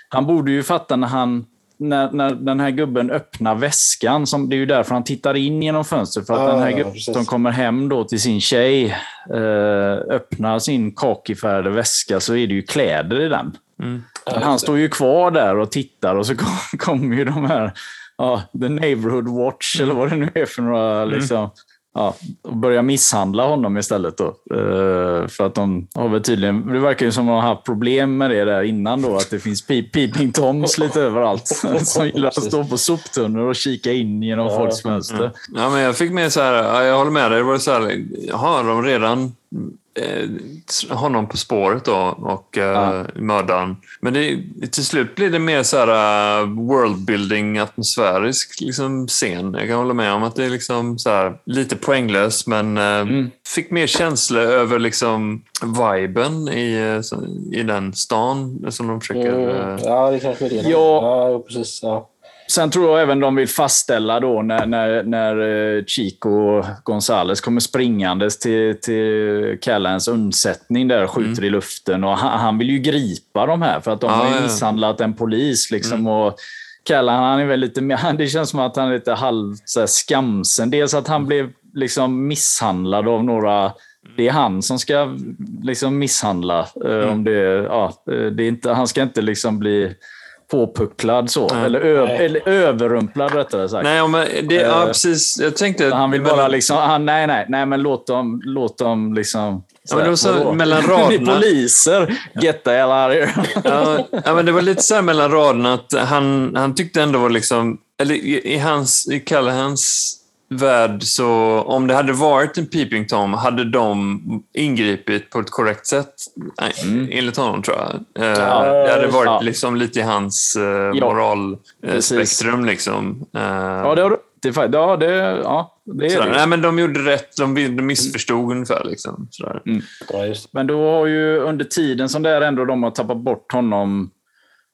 han borde ju fatta när han när, när den här gubben öppnar väskan, som, det är ju därför han tittar in genom fönstret, för att Ja, den här ja, gubben precis. som kommer hem då till sin tjej eh, öppnar sin kakifärgade väska så är det ju kläder i den. Men han står ju kvar där och tittar och så kom- kommer ju de här, ja, The Neighborhood Watch eller vad det nu är för några, liksom, ja, och börjar misshandla honom istället då. Eh, för att de har väl tydligen, det verkar ju som att de har haft problem med det där innan då, att det finns pe- peeping toms lite överallt som gillar att stå på soptunnor och kika in genom folks fönster. Ja, men jag fick med så här, ja, jag håller med dig, det var så här, har de redan eh, honom på spåret då och eh, Ja. mördaren. Men det, till slut blir det mer så här uh, worldbuilding, atmosfärisk liksom, scen. Jag kan hålla med om att det är liksom så här, lite poänglöst, men eh, fick mer känsla över liksom viben i, eh, i den stan som de försöker... Mm, eh, ja, det kanske är det. Ja. ja precis. Ja. Sen tror jag även de vill fastställa då när, när, när eh, Chico Gonzales kommer springandes till, till Callans undsättning där och skjuter i luften. Och han, han vill ju gripa de här för att de Ja, har ju misshandlat en polis. Liksom, och Callan han är väl lite mer, det känns som att han är lite halvt så här, skamsen. Dels att han blev liksom misshandlad av några det är han som ska liksom misshandla. eh, Om det, ja, eh, det är inte, han ska inte liksom bli påpucklad så. Nej. Eller, ö, eller överrumplad rättare sagt. Nej, men det, ja, Eh, precis. Jag tänkte... Han vill bara liksom, han, nej, nej, nej, men låt dem, låt dem liksom... Ja, men det var så mellan raderna. poliser! Get the hell out here. Ja, ja, men det var lite så här mellan raderna att han, han tyckte ändå var liksom, eller i, i hans, i Callahans värld så, om det hade varit en peeping tom, hade de ingripit på ett korrekt sätt? Nej, enligt honom tror jag. Eh, Ja, det hade varit ja. liksom lite i hans eh, Ja, moralspektrum. Liksom. Eh, Ja, det har du det, ja, det, ja, det är sådär. det. Nej, men de gjorde rätt. De, de missförstod ungefär. Liksom, sådär. Ja, just. Men då har ju under tiden som det är ändå de har tappat bort honom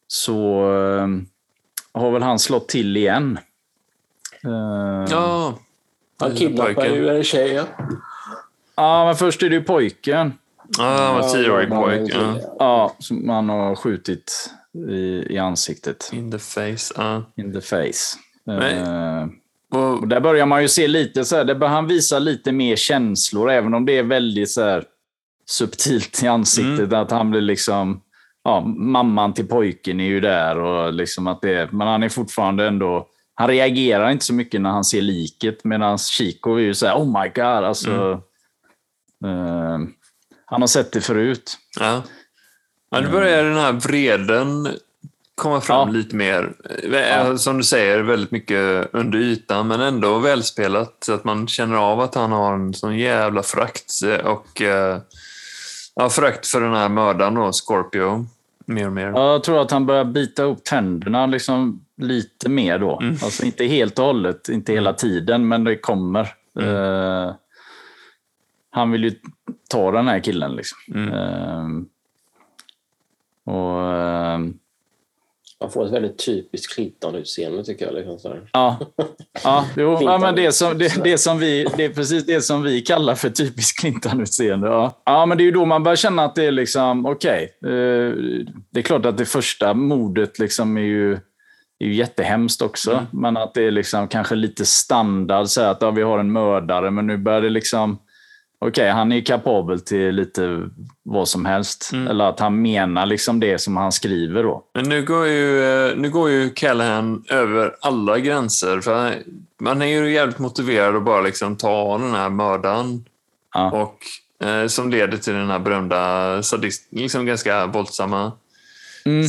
så har väl han slått till igen. Eh, Ja, Han kidnappar ju en tjej. Ja. ja, men först är det ju pojken. ja han var tioårig Ja, pojk. ja, Ja. Som han har skjutit i, i ansiktet. In the face. Ja. In the face. Nej. Eh, Och, där börjar man ju se lite så här, där bör han visa lite mer känslor, även om det är väldigt så här subtilt i ansiktet. Att han blir liksom, ja, mamman till pojken är ju där och liksom att det, men han är fortfarande ändå, han reagerar inte så mycket när han ser liket, medan Chico är ju så här, oh my god, alltså. eh, han har sett det förut. Ja. Ja, nu börjar den här vreden komma fram Ja. lite mer. Eh, Som du säger, väldigt mycket under ytan, men ändå välspelat. Så att man känner av att han har en sån jävla frakt. eh, Och eh, ja, frakt för den här mördaren då, Scorpio. Mer och mer. Jag tror att han börjar bita upp tänderna liksom lite mer då. Alltså inte helt och hållet, inte hela tiden, men det kommer. Eh, han vill ju ta den här killen. Liksom. Eh, och, eh, Han får ett väldigt typiskt Clinton-utseende tycker jag. Liksom, så ja, ja, jo, ja, men det, som, det, det, som vi, det är precis det som vi kallar för typiskt Clinton-utseende. Ja. ja, men det är ju då man börjar känna att det är liksom, okej. eh, det är klart att det första mordet liksom är ju är ju jättehemskt också. Men att det är liksom kanske lite standard, så att ja, vi har en mördare, men nu börjar det liksom... Okej, han är kapabel till lite vad som helst. Eller att han menar liksom det som han skriver då. Men nu går ju, eh, nu går ju Callahan över alla gränser. För man är ju jävligt motiverad att bara liksom ta den här mördaren. Ja. Och, eh, som leder till den här berömda sadist, liksom ganska våldsamma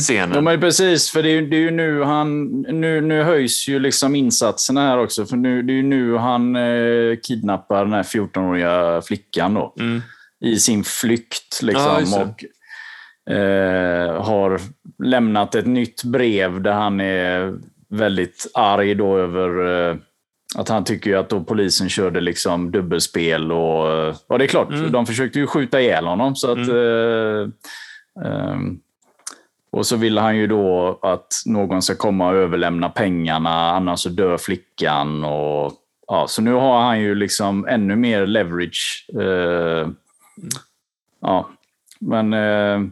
scenen. Ja, men precis, för det är, det är ju nu han... Nu, nu höjs ju liksom insatserna här också. För nu, det är ju nu han eh, kidnappar den här 14-åriga flickan då. Mm. I sin flykt Ja, liksom. det. och eh, har lämnat ett nytt brev där han är väldigt arg då över eh, att han tycker att då polisen körde liksom dubbelspel. Och, eh, ja, det är klart, Mm. de försökte ju skjuta ihjäl honom. Så att, eh, ehm, och så vill han ju då att någon ska komma och överlämna pengarna, annars så dör flickan. Och, ja, så nu har han ju liksom ännu mer leverage. Eh, ja. Men eh,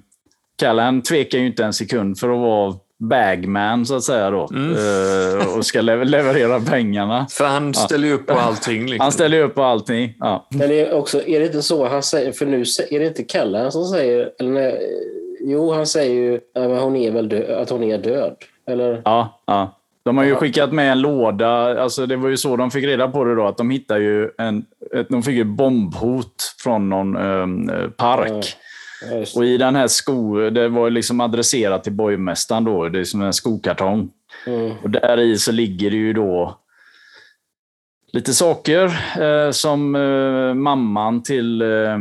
Callahan tvekar ju inte en sekund för att vara bagman, så att säga. Då, eh, och ska le- leverera pengarna. För han ställer ju upp på allting. Liksom. Han ställer ju upp på allting. Ja. Men det är, också, är det inte så han säger, för nu är det inte Callahan som säger, eller nej, jo han säger ju att hon är, väl dö, att hon är död. Eller? Ja, ja. De har ju skickat med en låda. Alltså det var ju så de fick reda på det då. Att de hittade ju en, ett, de fick ju bombhot från någon eh, park. Ja. Och i den här sko... Det var liksom adresserat till borgmästaren då. Det är som en skokartong. Mm. Och där i så ligger det ju då lite saker eh, som eh, mamman till eh,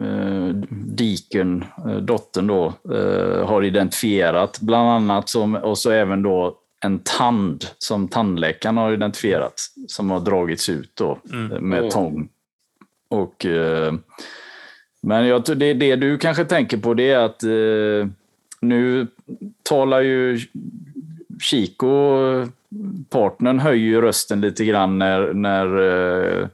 eh, Deacon, eh, dottern då, eh, har identifierat. Bland annat som, och så även då en tand som tandläkaren har identifierat som har dragits ut då eh, med Mm. tång. Och, men jag tror det, det du kanske tänker på det är att nu talar ju Chico, partnern, höjer ju rösten lite grann när, när,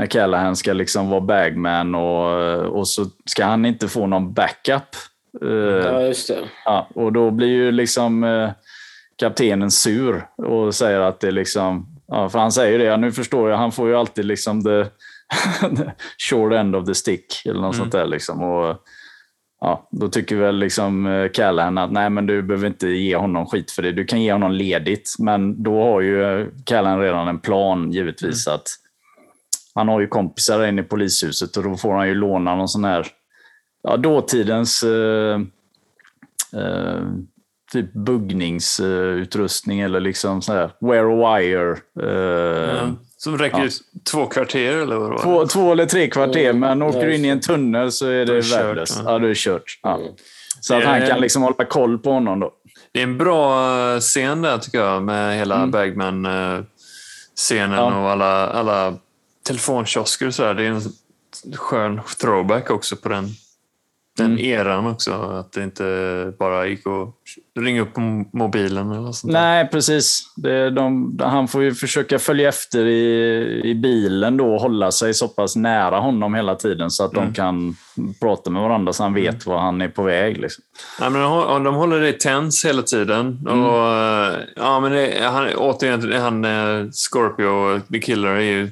när Callahan ska liksom vara bagman och, och så ska han inte få någon backup. Eh, Ja, just det. Ja, och då blir ju liksom eh, kaptenen sur och säger att det liksom... Ja, för han säger det, ja, nu förstår jag, han får ju alltid liksom the, short end of the stick eller något sånt där. Liksom. Och, ja, då tycker väl liksom eh, Callahan att nej, men du behöver inte ge honom skit för det. Du kan ge honom ledigt. Men då har ju Callahan redan en plan givetvis. att Han har ju kompisar där inne i polishuset och då får han ju låna någon sån här ja, dåtidens eh, eh, typ buggningsutrustning eller liksom så här wear a wire. eh, Som räcker i två kvarter eller vad det var? Två, två eller tre kvarter, men åker du in i en tunnel så är det det kört, värdelöst. ja. Ja, du är kört. Ja. Så att han kan liksom hålla koll på honom då. Det är en bra eh, scen där tycker jag med hela Mm. Bagman-scenen Ja. och alla, alla telefonkiosker och sådär. Det är en skön throwback också på den, den Mm. eran också. Att det inte bara gick att ringa upp på mobilen eller sånt där. Nej, precis. Det, de, han får ju försöka följa efter i, i bilen då och hålla sig så pass nära honom hela tiden så att Mm. de kan prata med varandra så han vet var han är på väg. Liksom. Nej, men de, de håller det tens hela tiden. Mm. Och, ja, men det, han, återigen, han eh, Scorpio, The Killer, är ju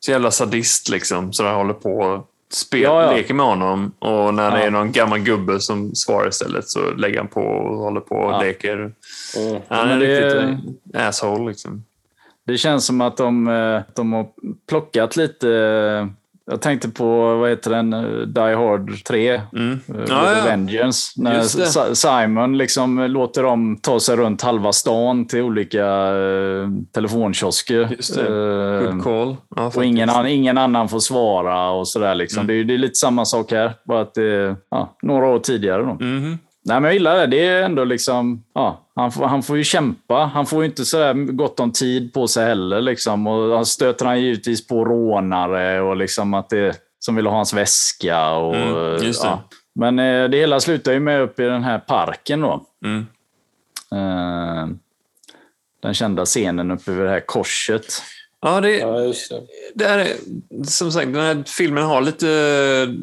så jävla sadist liksom. Så han håller på och spel, Ja, ja. leker med honom. Och när det Ja. är någon gammal gubbe som svarar istället så lägger han på och håller på och leker. Mm. Han är det- riktigt eh, asshole liksom. Det känns som att de, eh, de har plockat lite... Jag tänkte på, vad heter den, eh, Die Hard 3, Mm. eh, Ja, With ja. a Vengeance. När Simon liksom låter dem ta sig runt halva stan till olika eh, telefonkiosker. Eh, Good call. Ja, och ingen, ingen annan får svara och sådär. Liksom. Mm. Det, är, det är lite samma sak här, bara att det är ja, några år tidigare. Då. Mhm. Nej, men jag gillar det. Det är ändå liksom... Ja, han, får, han får ju kämpa. Han får ju inte så gott om tid på sig heller. Liksom. Och han stöter han givetvis på rånare och liksom att det, som vill ha hans väska. Och, Mm. Ja. Men eh, det hela slutar ju med upp i den här parken. Då. Mm. Eh, den kända scenen uppe vid det här korset. Ja, det, Ja, just det. är, som sagt, den här filmen har lite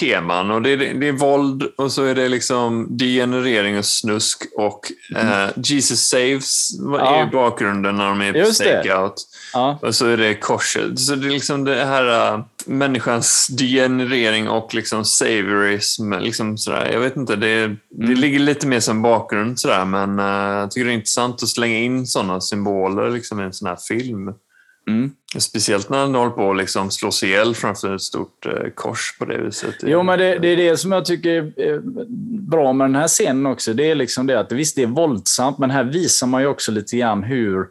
teman. Och det, är, det är våld och så är det liksom degenerering och snusk. Och eh, Jesus Saves är Mm. Ja. ju bakgrunden när de är på stakeout. Ja, Och så är det korset. Så det är liksom det här uh, människans degenerering och liksom saviorism. Liksom sådär. Jag vet inte, det, det Mm. ligger lite mer som bakgrund sådär, men uh, jag tycker det är intressant att slänga in sådana symboler liksom, i en sån här film. Mm. Speciellt när han håller på att liksom slå sig ihjäl framför ett stort eh, kors på det viset. Jo, men det, det är det som jag tycker är bra med den här scenen också. Det är liksom det att visst, det är våldsamt, men här visar man ju också lite grann hur...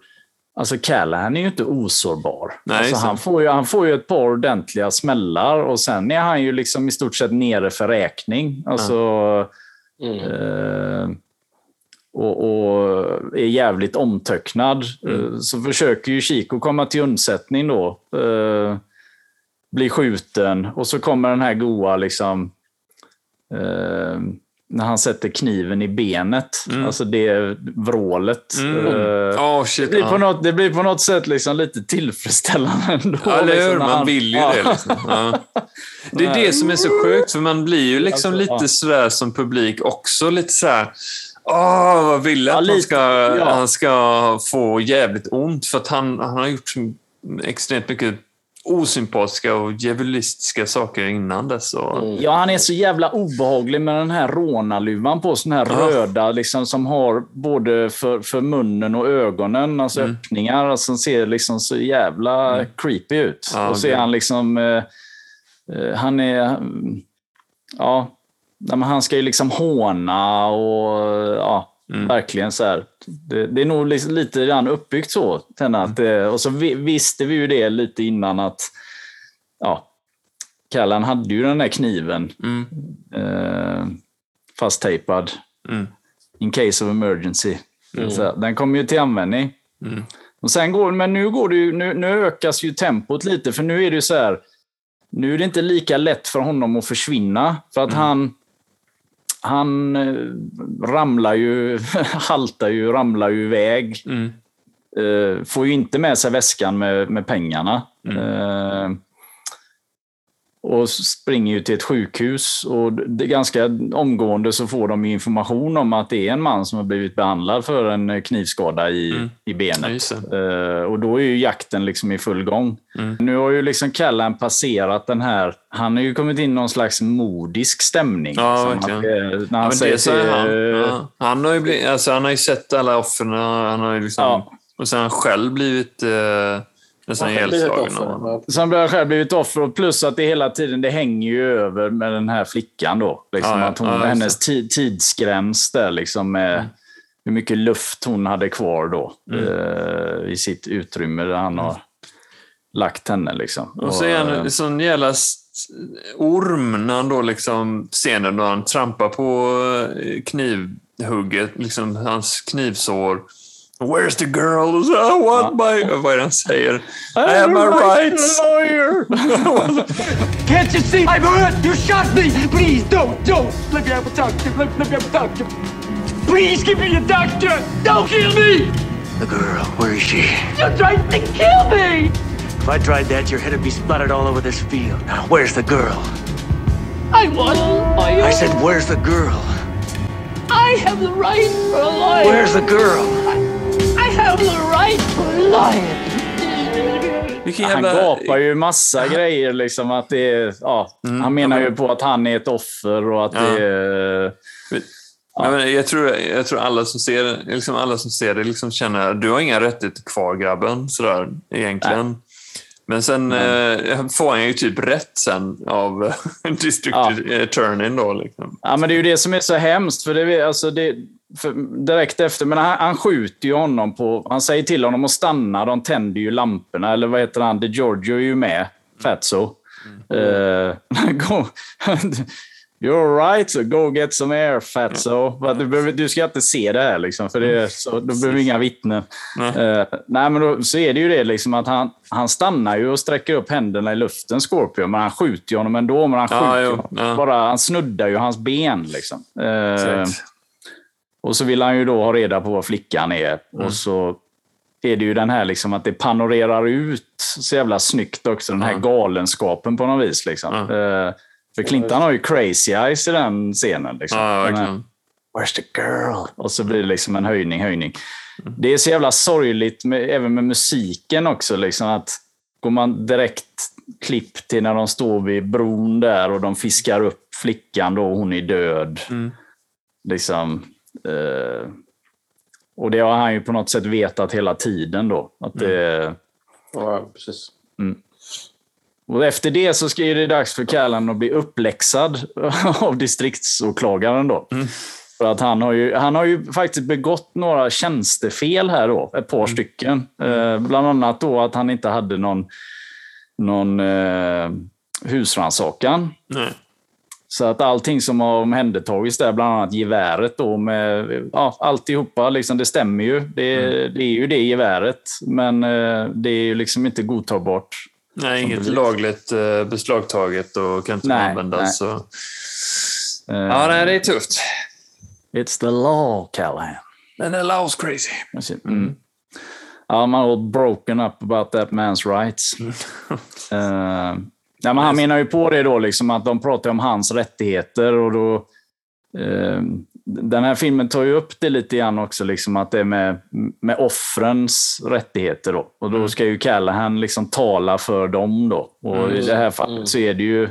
Alltså Callahan är ju inte osårbar. Nej, alltså, han, får ju, han får ju ett par ordentliga smällar och sen är han ju liksom i stort sett nere för räkning. Alltså, Mm. eh, och, och är jävligt omtöcknad. Mm. Eh, Så försöker ju Chico komma till undsättning då. Eh, blir skjuten och så kommer den här goa liksom eh, när han sätter kniven i benet. Mm. Alltså det vrålet. Mm. Eh, Åh, shit. det, blir på ja. något, det blir på något sätt liksom lite tillfredsställande ändå. Ja, eller liksom, hur? när Man han- vill ju Ja. det. Liksom. Ja. Det är det som är så sjukt, för man blir ju liksom Alltså, lite sådär som publik också. Lite sådär, åh, vad vill jag Ja, att han ska, han ska få jävligt ont? För att han, han har gjort extremt mycket osympatiska och djävulistiska saker innan dess. Och, Mm. Ja, han är så jävla obehaglig med den här rånarluvan på. Sån här Ja. röda liksom, som har både för, för munnen och ögonen, alltså Mm. öppningar. Alltså, som ser liksom så jävla creepy ut. Ja, och så är han liksom... Eh, eh, han är... mm, Ja, han ska ju liksom håna och ja, Mm. verkligen så här. Det, det är nog liksom lite grann uppbyggt så. Att, Mm. och så vi, visste vi ju det lite innan att ja, Callan hade ju den där kniven Mm. eh, fasttejpad Mm. in case of emergency. Mm. Så, den kommer ju till användning. Mm. Och sen går, men nu, går det ju, nu, nu ökas ju tempot lite, för nu är det ju så här. Nu är det inte lika lätt för honom att försvinna. För att han, han eh, ramlar ju, haltar ju, ramlar ju iväg. Mm. Eh, får ju inte med sig väskan med, med pengarna. Mm. Eh, och springer ju till ett sjukhus. Och det är ganska omgående så får de information om att det är en man som har blivit behandlad för en knivskada i, Mm. i Ja, benet. just Eh, och då är ju jakten liksom i full gång. Mm. Nu har ju liksom Callan passerat den här... Han har ju kommit in i någon slags modisk stämning. Ja, liksom. verkligen. Att, eh, när Ja, han men säger till, han. eh, Ja. Han, har ju blivit, alltså, han har ju sett alla offren. Han har ju liksom, Ja. Och sen har han själv blivit eh, Nästan har. Så han har själv blivit offer och plus att det hela tiden det hänger ju över med den här flickan då. Liksom Ja, ja. att hon, Ja, hennes ti- tidsgräns där liksom med hur mycket luft hon hade kvar då Mm. eh, i sitt utrymme där han har lagt henne. Liksom. Och så är han en sån jävla orm när han då liksom, scenen då han trampar på eh, knivhugget, liksom hans knivsår. Where's the girl? Och uh, så, uh, I want my... Vad är det han säger? I have my rights. lawyer! Can't you see I'm hurt? You shot me! Please don't, don't! Let me have a doctor. Let, let me have a doctor. Please give me a doctor! Don't kill me! The girl, where is she? You tried to kill me! If I tried that, your head would be splattered all over this field. Now, where's the girl? I was a lawyer. I said, where's the girl? I have the right for a lawyer. Where's the girl? I have the right lawyer. Vilken Han gapar ju massa grejer. Liksom, att det är, ja, han menar ju på att han är ett offer och att Mm, Ja. det är... Ja, men jag, tror, jag tror alla som ser, liksom alla som ser det liksom känner att du har inga rättigheter kvar grabben, sådär egentligen. Men sen eh, får han ju typ rätt sen av District Ja. Attorneyn då. Liksom. Ja, men det är ju det som är så hemskt. För det, är- alltså det, direkt efter, men han, han skjuter ju honom på... Han säger till honom att stanna. De tänder ju lamporna. Eller vad heter han? De Giorgio är ju med. Fatso. Eh, go, You're right, so go get some air, Fatso. Men Du, behöver, du ska inte se det här, liksom, för det är så, då behöver vi inga vittnen. Eh, nej, men då, så är det ju det liksom, att han, han stannar ju och sträcker upp händerna i luften, Scorpio, men han skjuter ju honom ändå. Men han, Ja, skjuter ju honom. ja. bara, han snuddar ju hans ben. Liksom. Exakt. Och så vill han ju då ha reda på vad flickan är. Mm. Och så är det ju den här liksom att det panorerar ut så jävla snyggt också, den här galenskapen på något vis. Liksom. Eh, för Clinton har ju crazy eyes i den scenen. Liksom. Ja, Den. Where's the girl? Och så blir det liksom en höjning, höjning. Det är så jävla sorgligt, med, även med musiken också. Liksom, att går man direkt klipp till när de står vid bron där och de fiskar upp flickan då, hon är död. Liksom, eh, och det har han ju på något sätt vetat hela tiden då. Att det, Ja, precis. och efter det så ska- det dags för Callan att bli uppläxad av distriktsåklagaren. Då. För att han har, ju, han har ju faktiskt begått några tjänstefel här då, ett par stycken. Eh, bland annat då att han inte hade någon, någon eh, husrannsakan. Så att allting som har omhändertagits där, bland annat geväret då med ja, alltihopa, liksom, det stämmer ju. Det, det är ju det geväret, men eh, det är ju liksom inte godtagbart. Nej, inget bevis. lagligt eh, beslagtaget och kan inte Nej, användas. nej. Så. Eh, Ja, nej, det är tufft. It's the law, Callahan. Men det law's crazy. Mm. Ja, man all broken up about that man's rights. Eh, ja, men han menar ju på det då, liksom, att de pratar om hans rättigheter. och då eh, Den här filmen tar ju upp det lite grann också, liksom, att det är med, med offrens rättigheter. Då. Och då ska ju Callahan liksom tala för dem. Då. Och I det här fallet så är det ju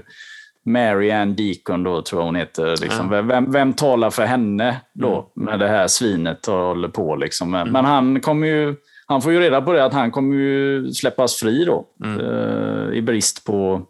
Mary Ann Deacon, då, tror jag hon heter. Liksom. Vem, vem talar för henne då, när det här svinet håller på? Liksom. Men, men han kommer ju... Han får ju reda på det att han kommer ju släppas fri då. Eh, I brist på,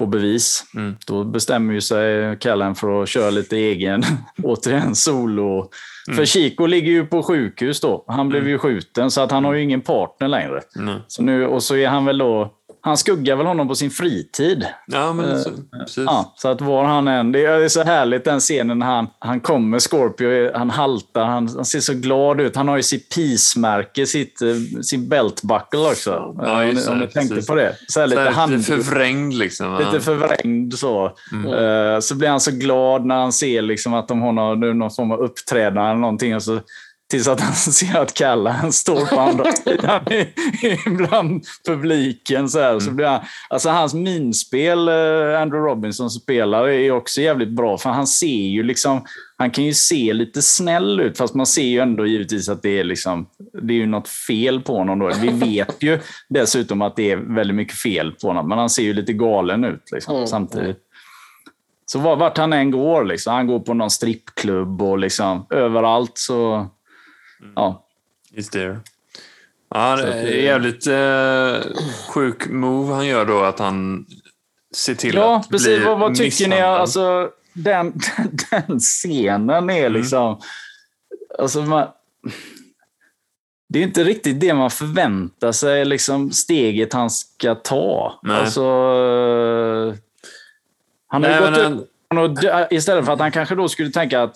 på bevis. Då bestämmer ju sig Callan för att köra lite egen, återigen solo. För Chico ligger ju på sjukhus då. Han blev ju skjuten så att han har ju ingen partner längre. Så nu, och så är han väl då... Han skuggar väl honom på sin fritid. Ja, men så, precis. Ja, så att var han än... Det är så härligt den scenen när han, han kommer, Scorpio, han haltar, han, han ser så glad ut. Han har ju sitt peace-märke, sitt, eh, sin beltbuckle också. Ja, just om, det, ni tänkte precis. på det. Så här Så lite, här, hand, lite förvrängd liksom. lite Ja. förvrängd så. Eh, så blir han så glad när han ser liksom att de har någon, någon form av uppträdande eller någonting. Och så, tills att han ser att Callahan står på andra sidan bland publiken. Så, här. så blir han, alltså hans minspel, eh, Andrew Robinson spelar, är också jävligt bra. För han ser ju liksom, han kan ju se lite snäll ut, fast man ser ju ändå givetvis att det är, liksom, det är ju något fel på honom. Då. Vi vet ju dessutom att det är väldigt mycket fel på honom, men han ser ju lite galen ut liksom, samtidigt. Så var- vart han än går, liksom, han går på någon strippklubb och liksom, överallt så... Ja, Is there. Ja, det är jävligt eh, sjuk move han gör då, att han ser till Ja, att precis. bli Vad, vad tycker ni? Alltså, den, den scenen är Mm. liksom... Alltså, man, det är inte riktigt det man förväntar sig, liksom upp han ska ta. Nej. Alltså, eh, han har Nej, gått men upp istället för att han kanske då skulle tänka att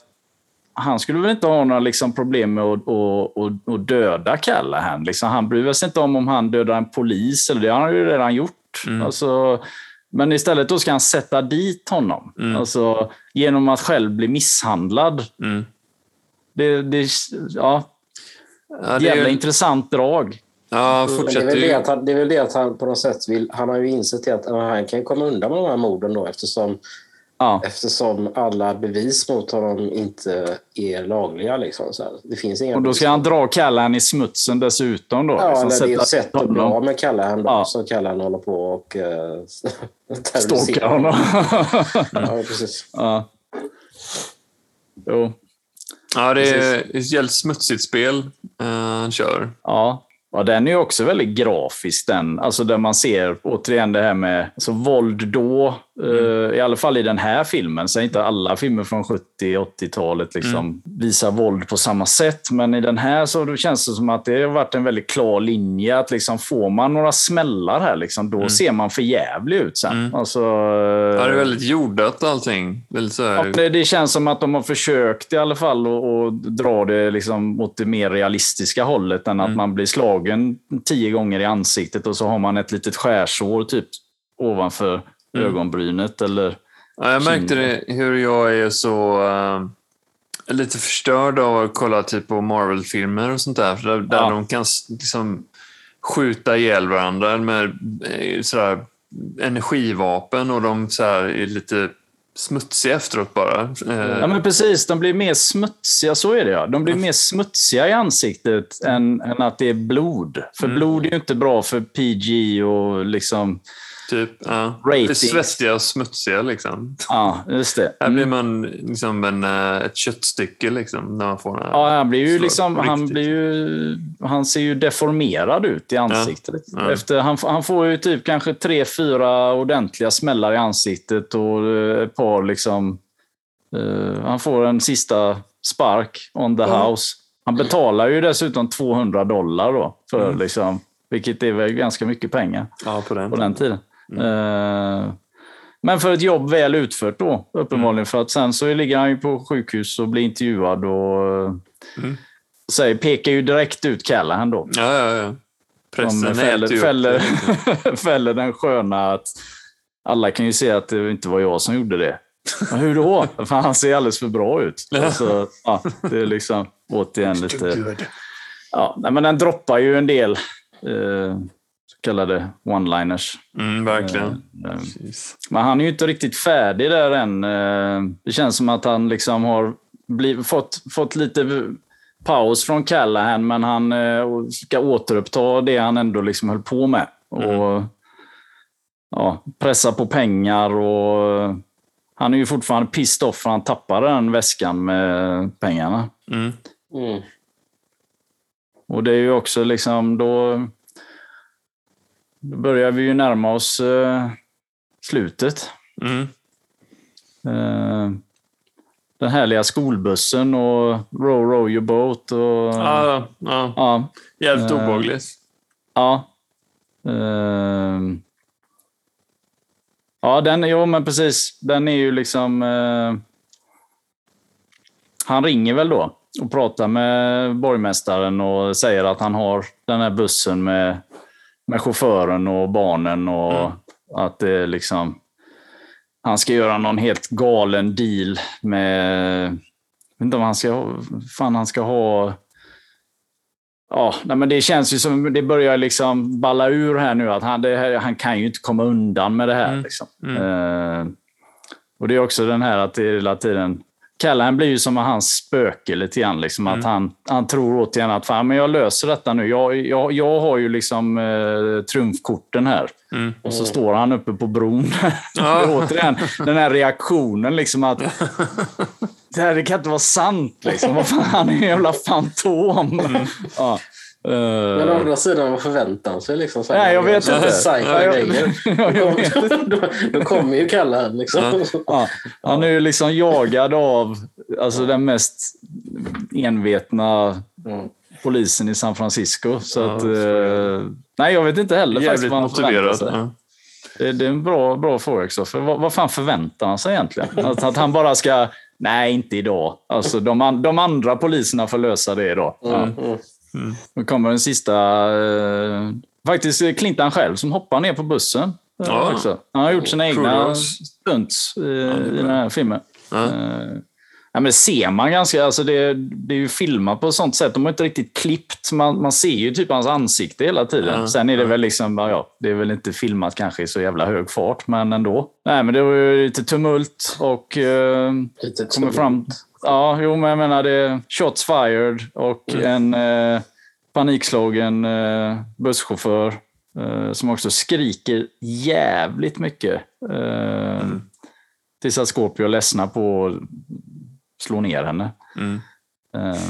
han skulle väl inte ha några liksom problem med att, att, att, att döda Callahan. Liksom, han bryr sig inte om om han dödar en polis, eller det har han ju redan gjort. Mm. Alltså, men istället då ska han sätta dit honom. Alltså, genom att själv bli misshandlad. Mm. Det, det, ja, Ja, det är jävla ju- intressant drag. Ja, Men det, är väl det, att han, det är väl det att han på något sätt vill... Han har ju insett att han kan komma undan med de här morden då eftersom, Ja. eftersom alla bevis mot honom inte är lagliga. Liksom, så här. Det finns inga Och då bevis. ska han dra Callahan i smutsen dessutom. Då, Ja, liksom, eller det är ett sätta sätt att bli av med Callahan då, Ja. så Callahan håller på och uh, Stalkar honom. Ja, precis. ja. Jo. Ja, det är ett jävligt smutsigt spel eh, han kör. Ja. ja, den är ju också väldigt grafisk. Den. Alltså där man ser återigen det här med alltså, våld då. Eh, I alla fall i den här filmen. Så inte alla filmer från 70-80-talet liksom visar våld på samma sätt. Men i den här så känns det som att det har varit en väldigt klar linje. Att liksom, får man några smällar här, liksom, då ser man för jävlig ut sen. Alltså, Ja, det är väldigt jordat allting. Väldigt Ja, det, det känns som att de har försökt i alla fall att att dra det liksom åt det mer realistiska hållet än att man blir slagen tio gånger i ansiktet och så har man ett litet skärsår typ ovanför ögonbrynet. Eller, Ja, jag märkte det hur jag är så eh, lite förstörd av att kolla typ på Marvel-filmer och sånt där. För där, där Ja. de kan liksom skjuta ihjäl varandra med eh, sådär, energivapen och de så här, är lite smutsiga efteråt bara. Eh, ja, men precis, de blir mer smutsiga, så är det ja. De blir mer smutsiga i ansiktet än, än att det är blod. För blod är ju inte bra för PG och liksom... typ, ja. Ratings. Svettiga och smutsiga liksom. Ja, just det. Här blir man liksom en, eh, ett köttstycke liksom, när man får den här- Ja, han blir ju liksom, han blir ju, han ser ju deformerad ut i ansiktet. Ja. Efter, han, han får ju typ kanske tre, fyra ordentliga smällar i ansiktet och eh, ett par liksom, eh, han får en sista spark on the house. Han betalar ju dessutom 200 dollar då, för Mm. liksom, vilket är väl ganska mycket pengar Ja, på den. på den tiden. Mm. Eh, men för ett jobb väl utfört då, uppenbarligen. Mm. För att sen så ligger han ju på sjukhus och blir intervjuad och Mm. säger, pekar ju direkt ut Callahan då. Ja, ja, ja. Pressen fäller, fäller, fäller den sköna att alla kan ju se att det inte var jag som gjorde det. Men hur då? För han ser alldeles för bra ut. Alltså, ja, det är liksom återigen lite... Ja, men den droppar ju en del eh, kallade one-liners. Mm, verkligen. Eh, eh, Precis. men han är ju inte riktigt färdig där än. Eh, Det känns som att han liksom har bliv, fått, fått lite paus från Callahan, men han eh, ska återuppta det han ändå liksom höll på med. Och ja, Pressa på pengar och han är ju fortfarande pissed off för han tappade den väskan med pengarna. Mm. Mm. Och det är ju också liksom då... Då börjar vi ju närma oss eh, slutet. Mm. Eh, den härliga skolbussen och Row Row Your Boat. Och, Ja, ja. ja, Jävligt Eh. obehagligt. ja. Ehm. ja, den, jo men precis. Den är ju liksom... eh, han ringer väl då och pratar med borgmästaren och säger att han har den här bussen med, med chauffören och barnen och att det liksom... Han ska göra någon helt galen deal med... Jag vet inte om han ska. Fan, han ska ha... Ja, nej, men det känns ju som det börjar liksom balla ur här nu. att Han, det här, han kan ju inte komma undan med det här. Liksom. Eh, och Det är också den här att det hela tiden... Callahan blir ju som hans spöke lite grann. Liksom, att han, han tror återigen att fan, men jag löser detta nu. Jag, jag, jag har ju liksom eh, trumfkorten här. Och så står han uppe på bron. Ja. återigen, den här reaktionen liksom att det här det kan inte vara sant. Liksom. Vad fan, han är en jävla fantom. Ja. Men å andra sidan, vad förväntar han sig? Liksom, Nej, jag vet inte. Psycho Ja, jag- grejer. Ja, jag vet då, då kommer ju Kalle här. Liksom. Ja, han är ju liksom jagad av alltså, den mest envetna Mm. polisen i San Francisco. Så Ja, att, eh, nej, jag vet inte heller faktiskt vad han förväntar motiverad. sig. Ja. Det, det är en bra, bra fråga också. För vad, vad fan förväntar han sig egentligen? Att, att han bara ska... Nej, inte idag. Alltså, de, an, de andra poliserna får lösa det idag. Ja. Mm. Nu kommer den sista... Eh, faktiskt Clintan själv som hoppar ner på bussen. eh, Ja. Också. Han har gjort sina egna stunts eh, i bra. den här filmen. Ja. Ja, men det ser man ganska, alltså det, det är ju filmat på ett sånt sätt. De har inte riktigt klippt. Man, man ser ju typ hans ansikte hela tiden. Ja, Sen är det väl liksom, ja, det är väl inte filmat kanske i så jävla hög fart, men ändå. Nej, men det var ju lite tumult och eh, Lite kommer fram... Ja, jo, men jag menar det shots fired och en eh, panikslagen eh, busschaufför eh, som också skriker jävligt mycket. Eh, Tills att Scorpio ledsnar på slå ner henne. Mm. Eh,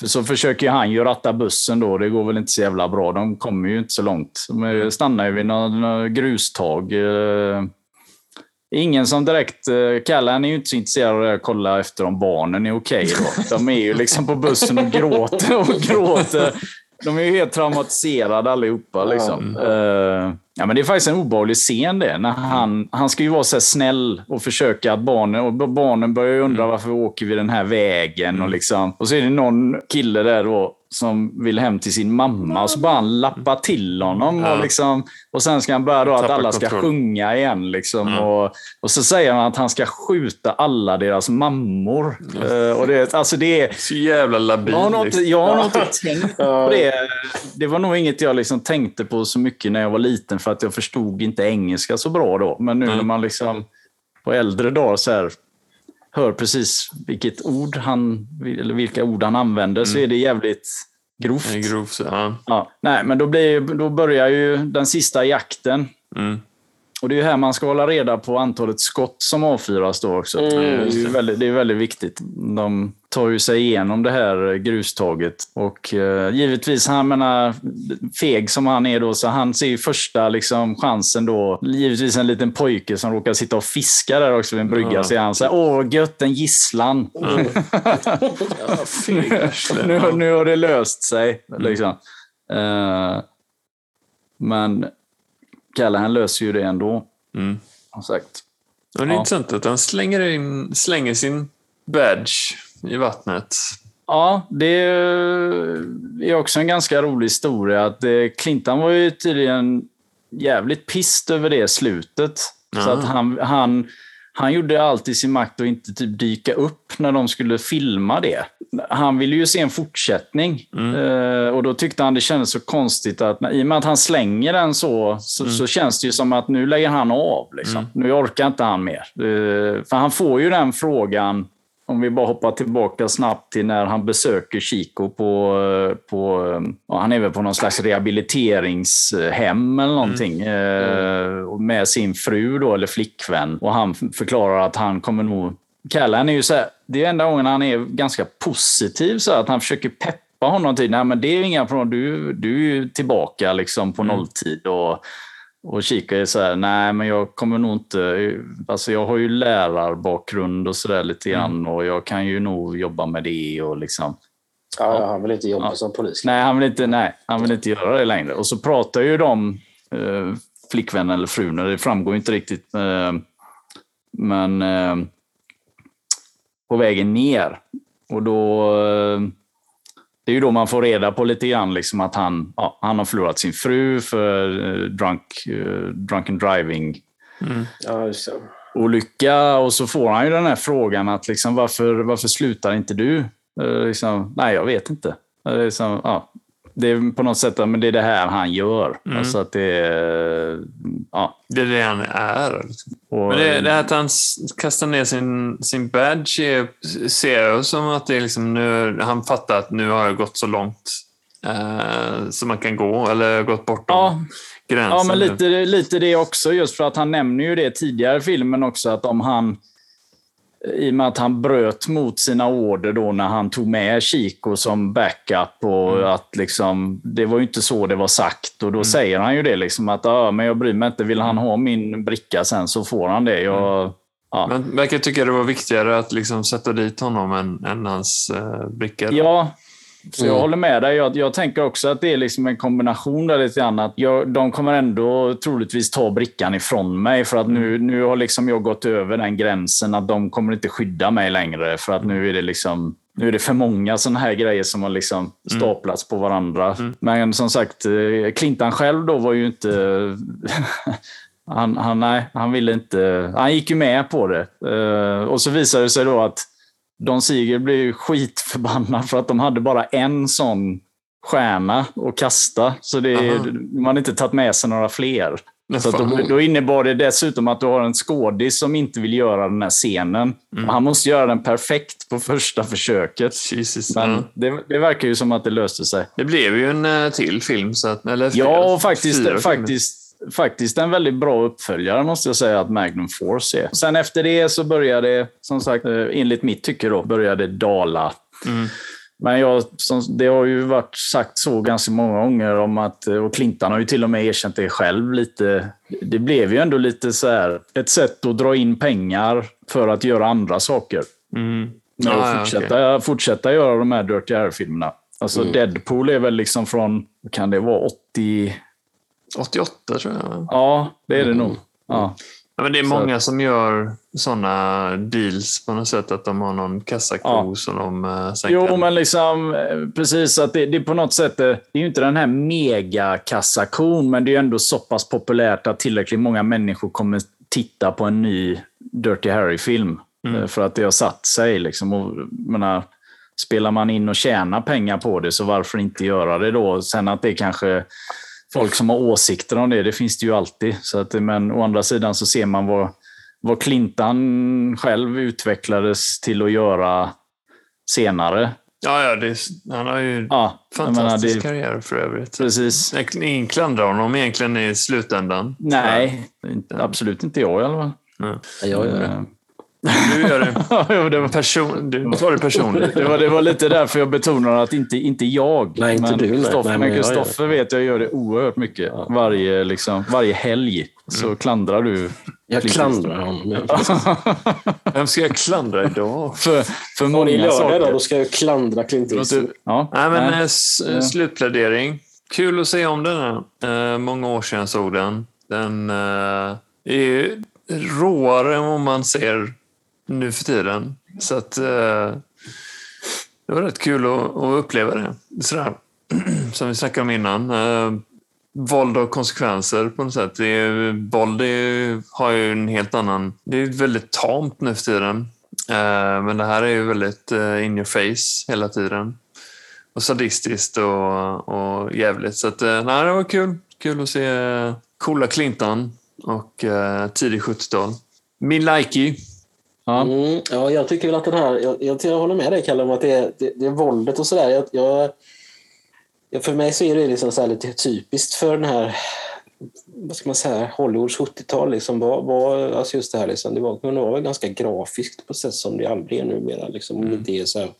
för så försöker han ju ratta bussen då. Det går väl inte så jävla bra. De kommer ju inte så långt. De stannar ju vid något grustag. Eh, Ingen som direkt... eh, Callan är ju inte så intresserad av att kolla efter om barnen är okej. då. De är ju liksom på bussen och gråter och gråter. De är ju helt traumatiserade allihopa. Liksom. Eh, ja, men det är faktiskt en obehaglig scen det. När han, han ska ju vara så här snäll och försöka att barnen... Och barnen börjar ju undra varför åker vi den här vägen. Och, liksom, och så är det någon kille där då som vill hem till sin mamma och så bara han lappa till honom. Ja. Och, liksom, och sen ska han börja då att alla ska kontroll. sjunga igen. Liksom, Mm. och, och så säger han att han ska skjuta alla deras mammor. Eh, och det, alltså det är... Så jävla labil. Jag har nog liksom. inte tänkt på det. Det var nog inget jag liksom tänkte på så mycket när jag var liten för att jag förstod inte engelska så bra då. Men nu Mm. när man liksom på äldre dagar så här, hör precis vilket ord han, eller vilka ord han använder så är det jävligt grovt. Det grovt. så, Ja. Ja, nej, men då, blir, då börjar ju den sista jakten. Mm. Och det är här man ska hålla reda på antalet skott som avfyras då också. Mm, det, är väldigt, det är väldigt viktigt. De tar ju sig igenom det här grustaget. Och eh, givetvis, han menar, feg som han är då, så han ser ju första liksom, chansen då. Givetvis en liten pojke som råkar sitta och fiska där också vid en brygga. Ja. Så är han så här, åh gött, en gisslan. nu, nu har det löst sig. Liksom. Eh, men Kalle, han löser ju det ändå. Mm. Som sagt. Och det är Ja. intressant att han slänger, in, slänger sin badge i vattnet. Ja, det är också en ganska rolig historia. Att eh, Clinton var ju tydligen jävligt pist över det slutet. Så Ja. att han, han, han gjorde allt i sin makt att inte typ dyka upp när de skulle filma det. Han ville ju se en fortsättning. Eh, och då tyckte han det kändes så konstigt att när, i och med att han slänger den så, så, så känns det ju som att nu lägger han av. Liksom. Nu orkar inte han mer. Eh, för han får ju den frågan om vi bara hoppar tillbaka snabbt till när han besöker Chico på, på ja, han är väl på någon slags rehabiliteringshem eller någonting. Eh, och med sin fru då, eller flickvän. Och han förklarar att han kommer nog... Kalle, han är ju så här, det är enda gången han är ganska positiv, så här, att han försöker peppa honom till, nej men det är ju inga problem, du, du är ju tillbaka liksom på nolltid. Och, och Chico är så här, nej men jag kommer nog inte... Alltså jag har ju lärarbakgrund och sådär lite grann och jag kan ju nog jobba med det och liksom... Ja, ja, han vill inte jobba Ja. som polis. Nej, han vill inte, nej, han vill inte göra det längre. Och så pratar ju de, eh, flickvännen eller frun, det framgår inte riktigt. Eh, men eh, på vägen ner. Och då... Eh, det är ju då man får reda på lite grann liksom att han, ja, han har förlorat sin fru för eh, drunk, eh, drunken driving Ja, just det. olycka och så får han ju den här frågan att liksom, varför, varför slutar inte du? Liksom, nej, jag vet inte. Liksom, ja, det är på något sätt men det är det här han gör. Alltså att det är, ja, Det är det han är. och, Men det, det här att han kastar ner sin, sin badge är, ser jag som att det är liksom nu, han fattar att nu har jag gått så långt eh, som man kan gå, eller gått bortom Ja. gränsen. Ja, men lite, lite det också. Just för att han nämner ju det tidigare i filmen också, att om han... i och med att han bröt mot sina order då när han tog med Chico som backup och Mm. att liksom, det var ju inte så det var sagt. Och då säger han ju det liksom att ja, men jag bryr mig inte, vill han ha min bricka sen så får han det. Jag, ja. Men verkar tycka det var viktigare att liksom sätta dit honom än, än hans eh, bricka. Ja, så jag Mm. håller med dig. Jag, jag tänker också att det är liksom en kombination där lite grann. Att jag, de kommer ändå troligtvis ta brickan ifrån mig för att nu, nu har liksom jag gått över den gränsen att de kommer inte skydda mig längre för att nu är det liksom nu är det för många sådana här grejer som har liksom staplats på varandra. Men som sagt, eh, Clintan själv då var ju inte... han, han, nej, han ville inte... Han gick ju med på det. Eh, och så visade det sig då att Don Siegel blev ju skitförbannad för att de hade bara en sån stjärna att kasta. Så det, Aha. man hade inte tagit med sig några fler. Men Så då, då innebar det dessutom att du har en skådis som inte vill göra den här scenen. Mm. Han måste göra den perfekt på första försöket. Jesus, Men ja. det, det verkar ju som att det löste sig. Det blev ju en eh, till film. Så att, eller flera- Ja, och faktiskt, fyra faktiskt, faktiskt en väldigt bra uppföljare måste jag säga att Magnum Force är. Sen efter det så började, som sagt, eh, enligt mitt tycke då, började dala. Mm. Men jag, som, det har ju varit sagt så ganska många gånger om att, eh, och Clintan har ju till och med erkänt det själv lite. Det blev ju ändå lite så här, ett sätt att dra in pengar för att göra andra saker. Mm. Ja, att ja, fortsätta, fortsätta göra de här Dirty Harry-filmerna. Alltså Deadpool är väl liksom från, kan det vara, 80... 88 tror jag. Ja, det är det nog. Ja. Ja, men det är många som gör såna deals på något sätt. Att de har någon kassako Ja. som de uh, sen Jo, kan... men liksom eh, precis att det, det är på något sätt, eh, det är ju inte den här megakassakon, men det är ändå så pass populärt att tillräckligt många människor kommer titta på en ny Dirty Harry-film. eh, För att det har satt sig. Liksom. Och, menar, spelar man in och tjänar pengar på det, så varför inte göra det då? Sen att det kanske folk som har åsikter om det, det finns det ju alltid. Så att, men å andra sidan så ser man vad, vad Clintan själv utvecklades till att göra senare. Ja, ja det är, han har ju Ja, jag menar, fantastisk det, karriär för övrigt. precis. Ingen klandrar honom egentligen i slutändan. Nej, inte- absolut inte jag i alla fall. Ja, jag gör det. Eh, Du gör det. jo, det, var, Person, du tar det personligt. det, var, det var lite därför jag betonade att inte, inte jag. Nej, inte men du, nej. Kristoffer- Nej, men men jag gör Kristoffer vet jag gör det oerhört mycket. Varje, liksom, varje helg så klandrar du. Jag klandrar honom. Vem ska jag klandra idag? För, för många lördag då, saker. då ska jag klandra Clint Eastwood. Ja, Nej, men nej. eh, s- slutplädering. Kul att se om den här. Eh, många år sedan jag såg den. Den eh, är ju råare än vad man ser nu för tiden. Så att eh, det var rätt kul att, att uppleva det. Sådär. Som vi snackade om innan. Eh, våld och konsekvenser på något sätt. Det är, våld är, har ju en helt annan... Det är väldigt tamt nu för tiden. Eh, men det här är ju väldigt eh, in your face hela tiden. Och sadistiskt och, och jävligt. Så att, eh, nej, det var kul. Kul att se eh, coola Clintan och eh, tidig 70-tal. Min likey. Ja. Mm, ja, jag tycker väl att den här... Jag, jag, jag håller med dig, Kalle, om att det det, det är våldet och sådär. Jag, jag, ja, för mig så är det liksom så här lite typiskt för den här vad ska man säga, Hollywoods 70-tal. Liksom, var, var, alltså just det här liksom, det var, kunde vara ganska grafiskt på ett sätt som det aldrig är numera. Liksom, om det är så här,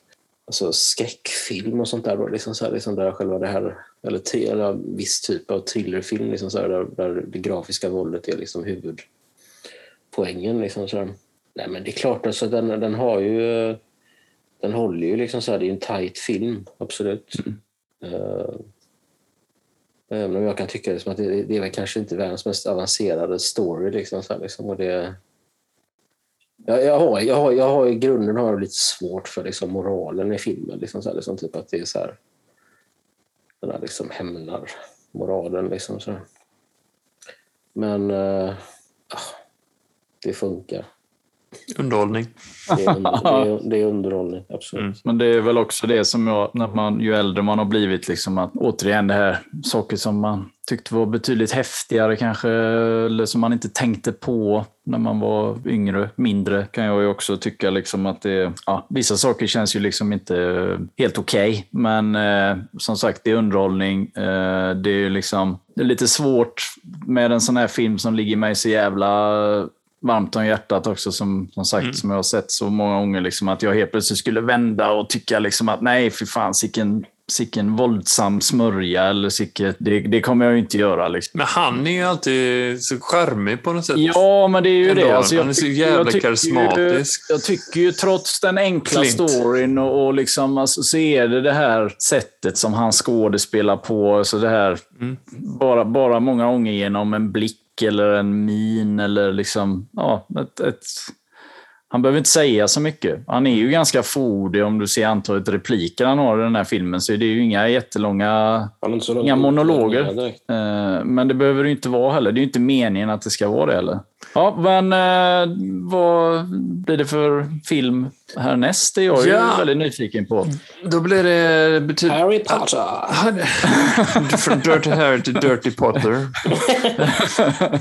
alltså, skräckfilm och sånt där. Då, liksom, så här, liksom, där själva det här, eller, eller viss typ av thrillerfilm liksom, så här, där, där det grafiska våldet är liksom huvudpoängen. Liksom, så här. Nej, men det är klart, alltså, den, den har ju... Den håller ju liksom så här, det är en tight film, absolut. Eh, även om jag kan tycka liksom att det, det är väl kanske inte världens mest avancerade story. Liksom, så här, liksom, och det, jag, jag, har, jag, har, jag har i grunden har jag lite svårt för liksom, moralen i filmen. Liksom, så här, liksom, typ att det är så här, den här liksom, hämnar-moralen. Liksom, så här. Men ah, det funkar. Underhållning. Det är, under, det är, det är underhållning, absolut. Men det är väl också det som jag, när man, ju äldre man har blivit, liksom att återigen det här saker som man tyckte var betydligt häftigare kanske, eller som man inte tänkte på när man var yngre, mindre, kan jag ju också tycka liksom att det, ja, vissa saker känns ju liksom inte helt okej. men eh, som sagt, det är underhållning. Eh, det är ju liksom, det är lite svårt med en sån här film som ligger mig så jävla varmt om hjärtat också, som, som sagt, Mm. som jag har sett så många gånger. Liksom, att jag helt plötsligt skulle vända och tycka liksom, att nej, för fan, sicken, sicken våldsam smörja. Eller sicken, det, det kommer jag ju inte göra. Liksom. Men han är ju alltid så charmig på något sätt. Ja, men det är ju Ändå, det. Alltså, han är så jävla tycker karismatisk. Ju, jag tycker ju trots den enkla Clint. storyn och, och liksom, alltså, så är det det här sättet som han skådespelar på. Så det här, Mm. bara, bara många gånger genom en blick eller en min eller liksom, ja, ett, ett, han behöver inte säga så mycket. Han är ju ganska fåordig om du ser antalet repliker han har i den här filmen. Så det är ju inga jättelånga Inga monologer. Eh, Men det behöver det inte vara heller. Det är ju inte meningen att det ska vara det heller. Ja, men eh, vad blir det för film härnäst? Det är jag ju Ja. väldigt nyfiken på. Då blir det betydligt... Harry Potter. Från Dirty Harry till Dirty Potter.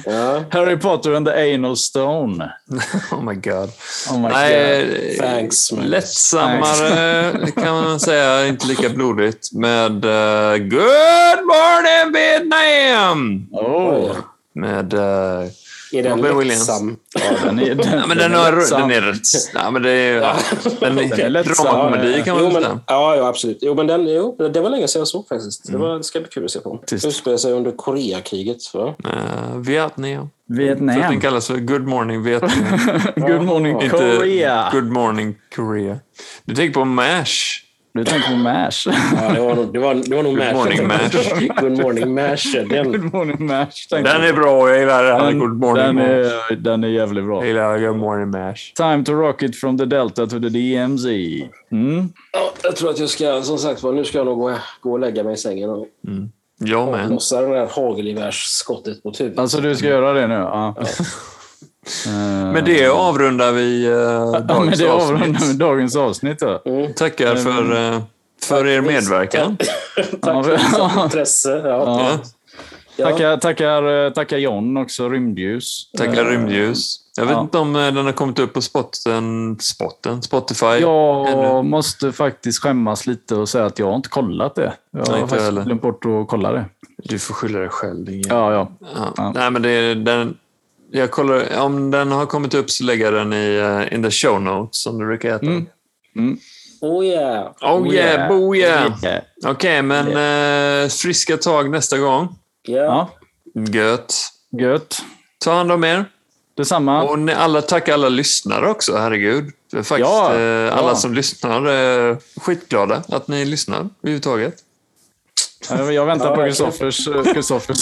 Ja. Harry Potter and the Anal Stone. Oh my god. Oh my God. Nej, Thanks, man. lättsammare kan man säga. Inte lika blodigt. Med eh, Good Morning Vietnam! Oh. Med... uh, Är den Robin Williams. lättsam? Ja, den är, den, ja, men den, lättsam. den är rätt... Ja, men det är, ja, den Den är är lättsam. dramakomedi kan man jo, men, säga. ja, ja, absolut. Jo, men den, jo, det var länge sedan jag såg faktiskt. Det, var, det ska bli kul att se på. Utspelar sig under Koreakriget. Va? Uh, Vietnam. Vietnam. den kallas för Good Morning Vietnam. Good morning Inte Korea. Good Morning Korea. Du tänker på MASH. Du tänker på MASH. Ja, det var nog, det var, det var nog Good Mash. morning, Mash. Good morning Mash. Den, Good morning MASH. Den är på. bra. Jag gillar den. Den, Good Morning den, är, den är jävligt bra. Jag gillar Good Morning MASH. Time to rock it from the Delta to the DMZ. Mm. ja, jag tror att jag ska, som sagt nu ska jag nog gå, gå och lägga mig i sängen och Jag med. avlossa det där hagelgevärsskottet mot huvudet. Alltså du ska göra det nu? Ja. Eh, Med det avrundar vi uh, ja, men dagens det avrundar vi avsnitt. dagens avsnitt. Då. Tackar för, eh, för er medverkan. Tack för Ja. intresse. Ja. Ja. Ja. Tackar, tackar, eh, tackar John också, Rymdljus. Tackar Rymdljus. Jag vet Ja. inte om eh, den har kommit upp på spotten, spotten Spotify. Jag ännu. måste faktiskt skämmas lite och säga att jag har inte kollat det. Jag har Nej, faktiskt heller. glömt bort att kolla det. Du får skylla dig själv. jävel. Ja, ja. Ja. Ja. Nej, men det den... Jag kollar, om den har kommit upp så lägger jag den i uh, in the show notes som det brukar heta. Mm. Oh yeah. Oh yeah, bo yeah. yeah. Okej, men eh, friska tag nästa gång. Ja. Ja, Gött. gött. Ta hand om er. Detsamma. Och ni alla, tack alla lyssnare också, herregud. Faktiskt, Ja, eh, alla ja. som lyssnar är skitglada att ni lyssnar överhuvudtaget. Jag väntar Ja, på. Kristoffers Kristoffers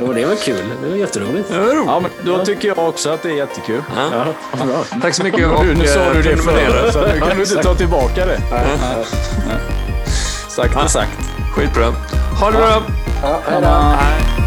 Jo, det var kul. Det var jätteroligt. Ja, roligt. Ja, men då tycker jag också att det är jättekul. Ja. Ja. Tack så mycket och nu sa eh, du det förut, så nu kan du inte ta tillbaka det. Sagt är sagt. Skitbra. Ha det bra. Ja. Hej.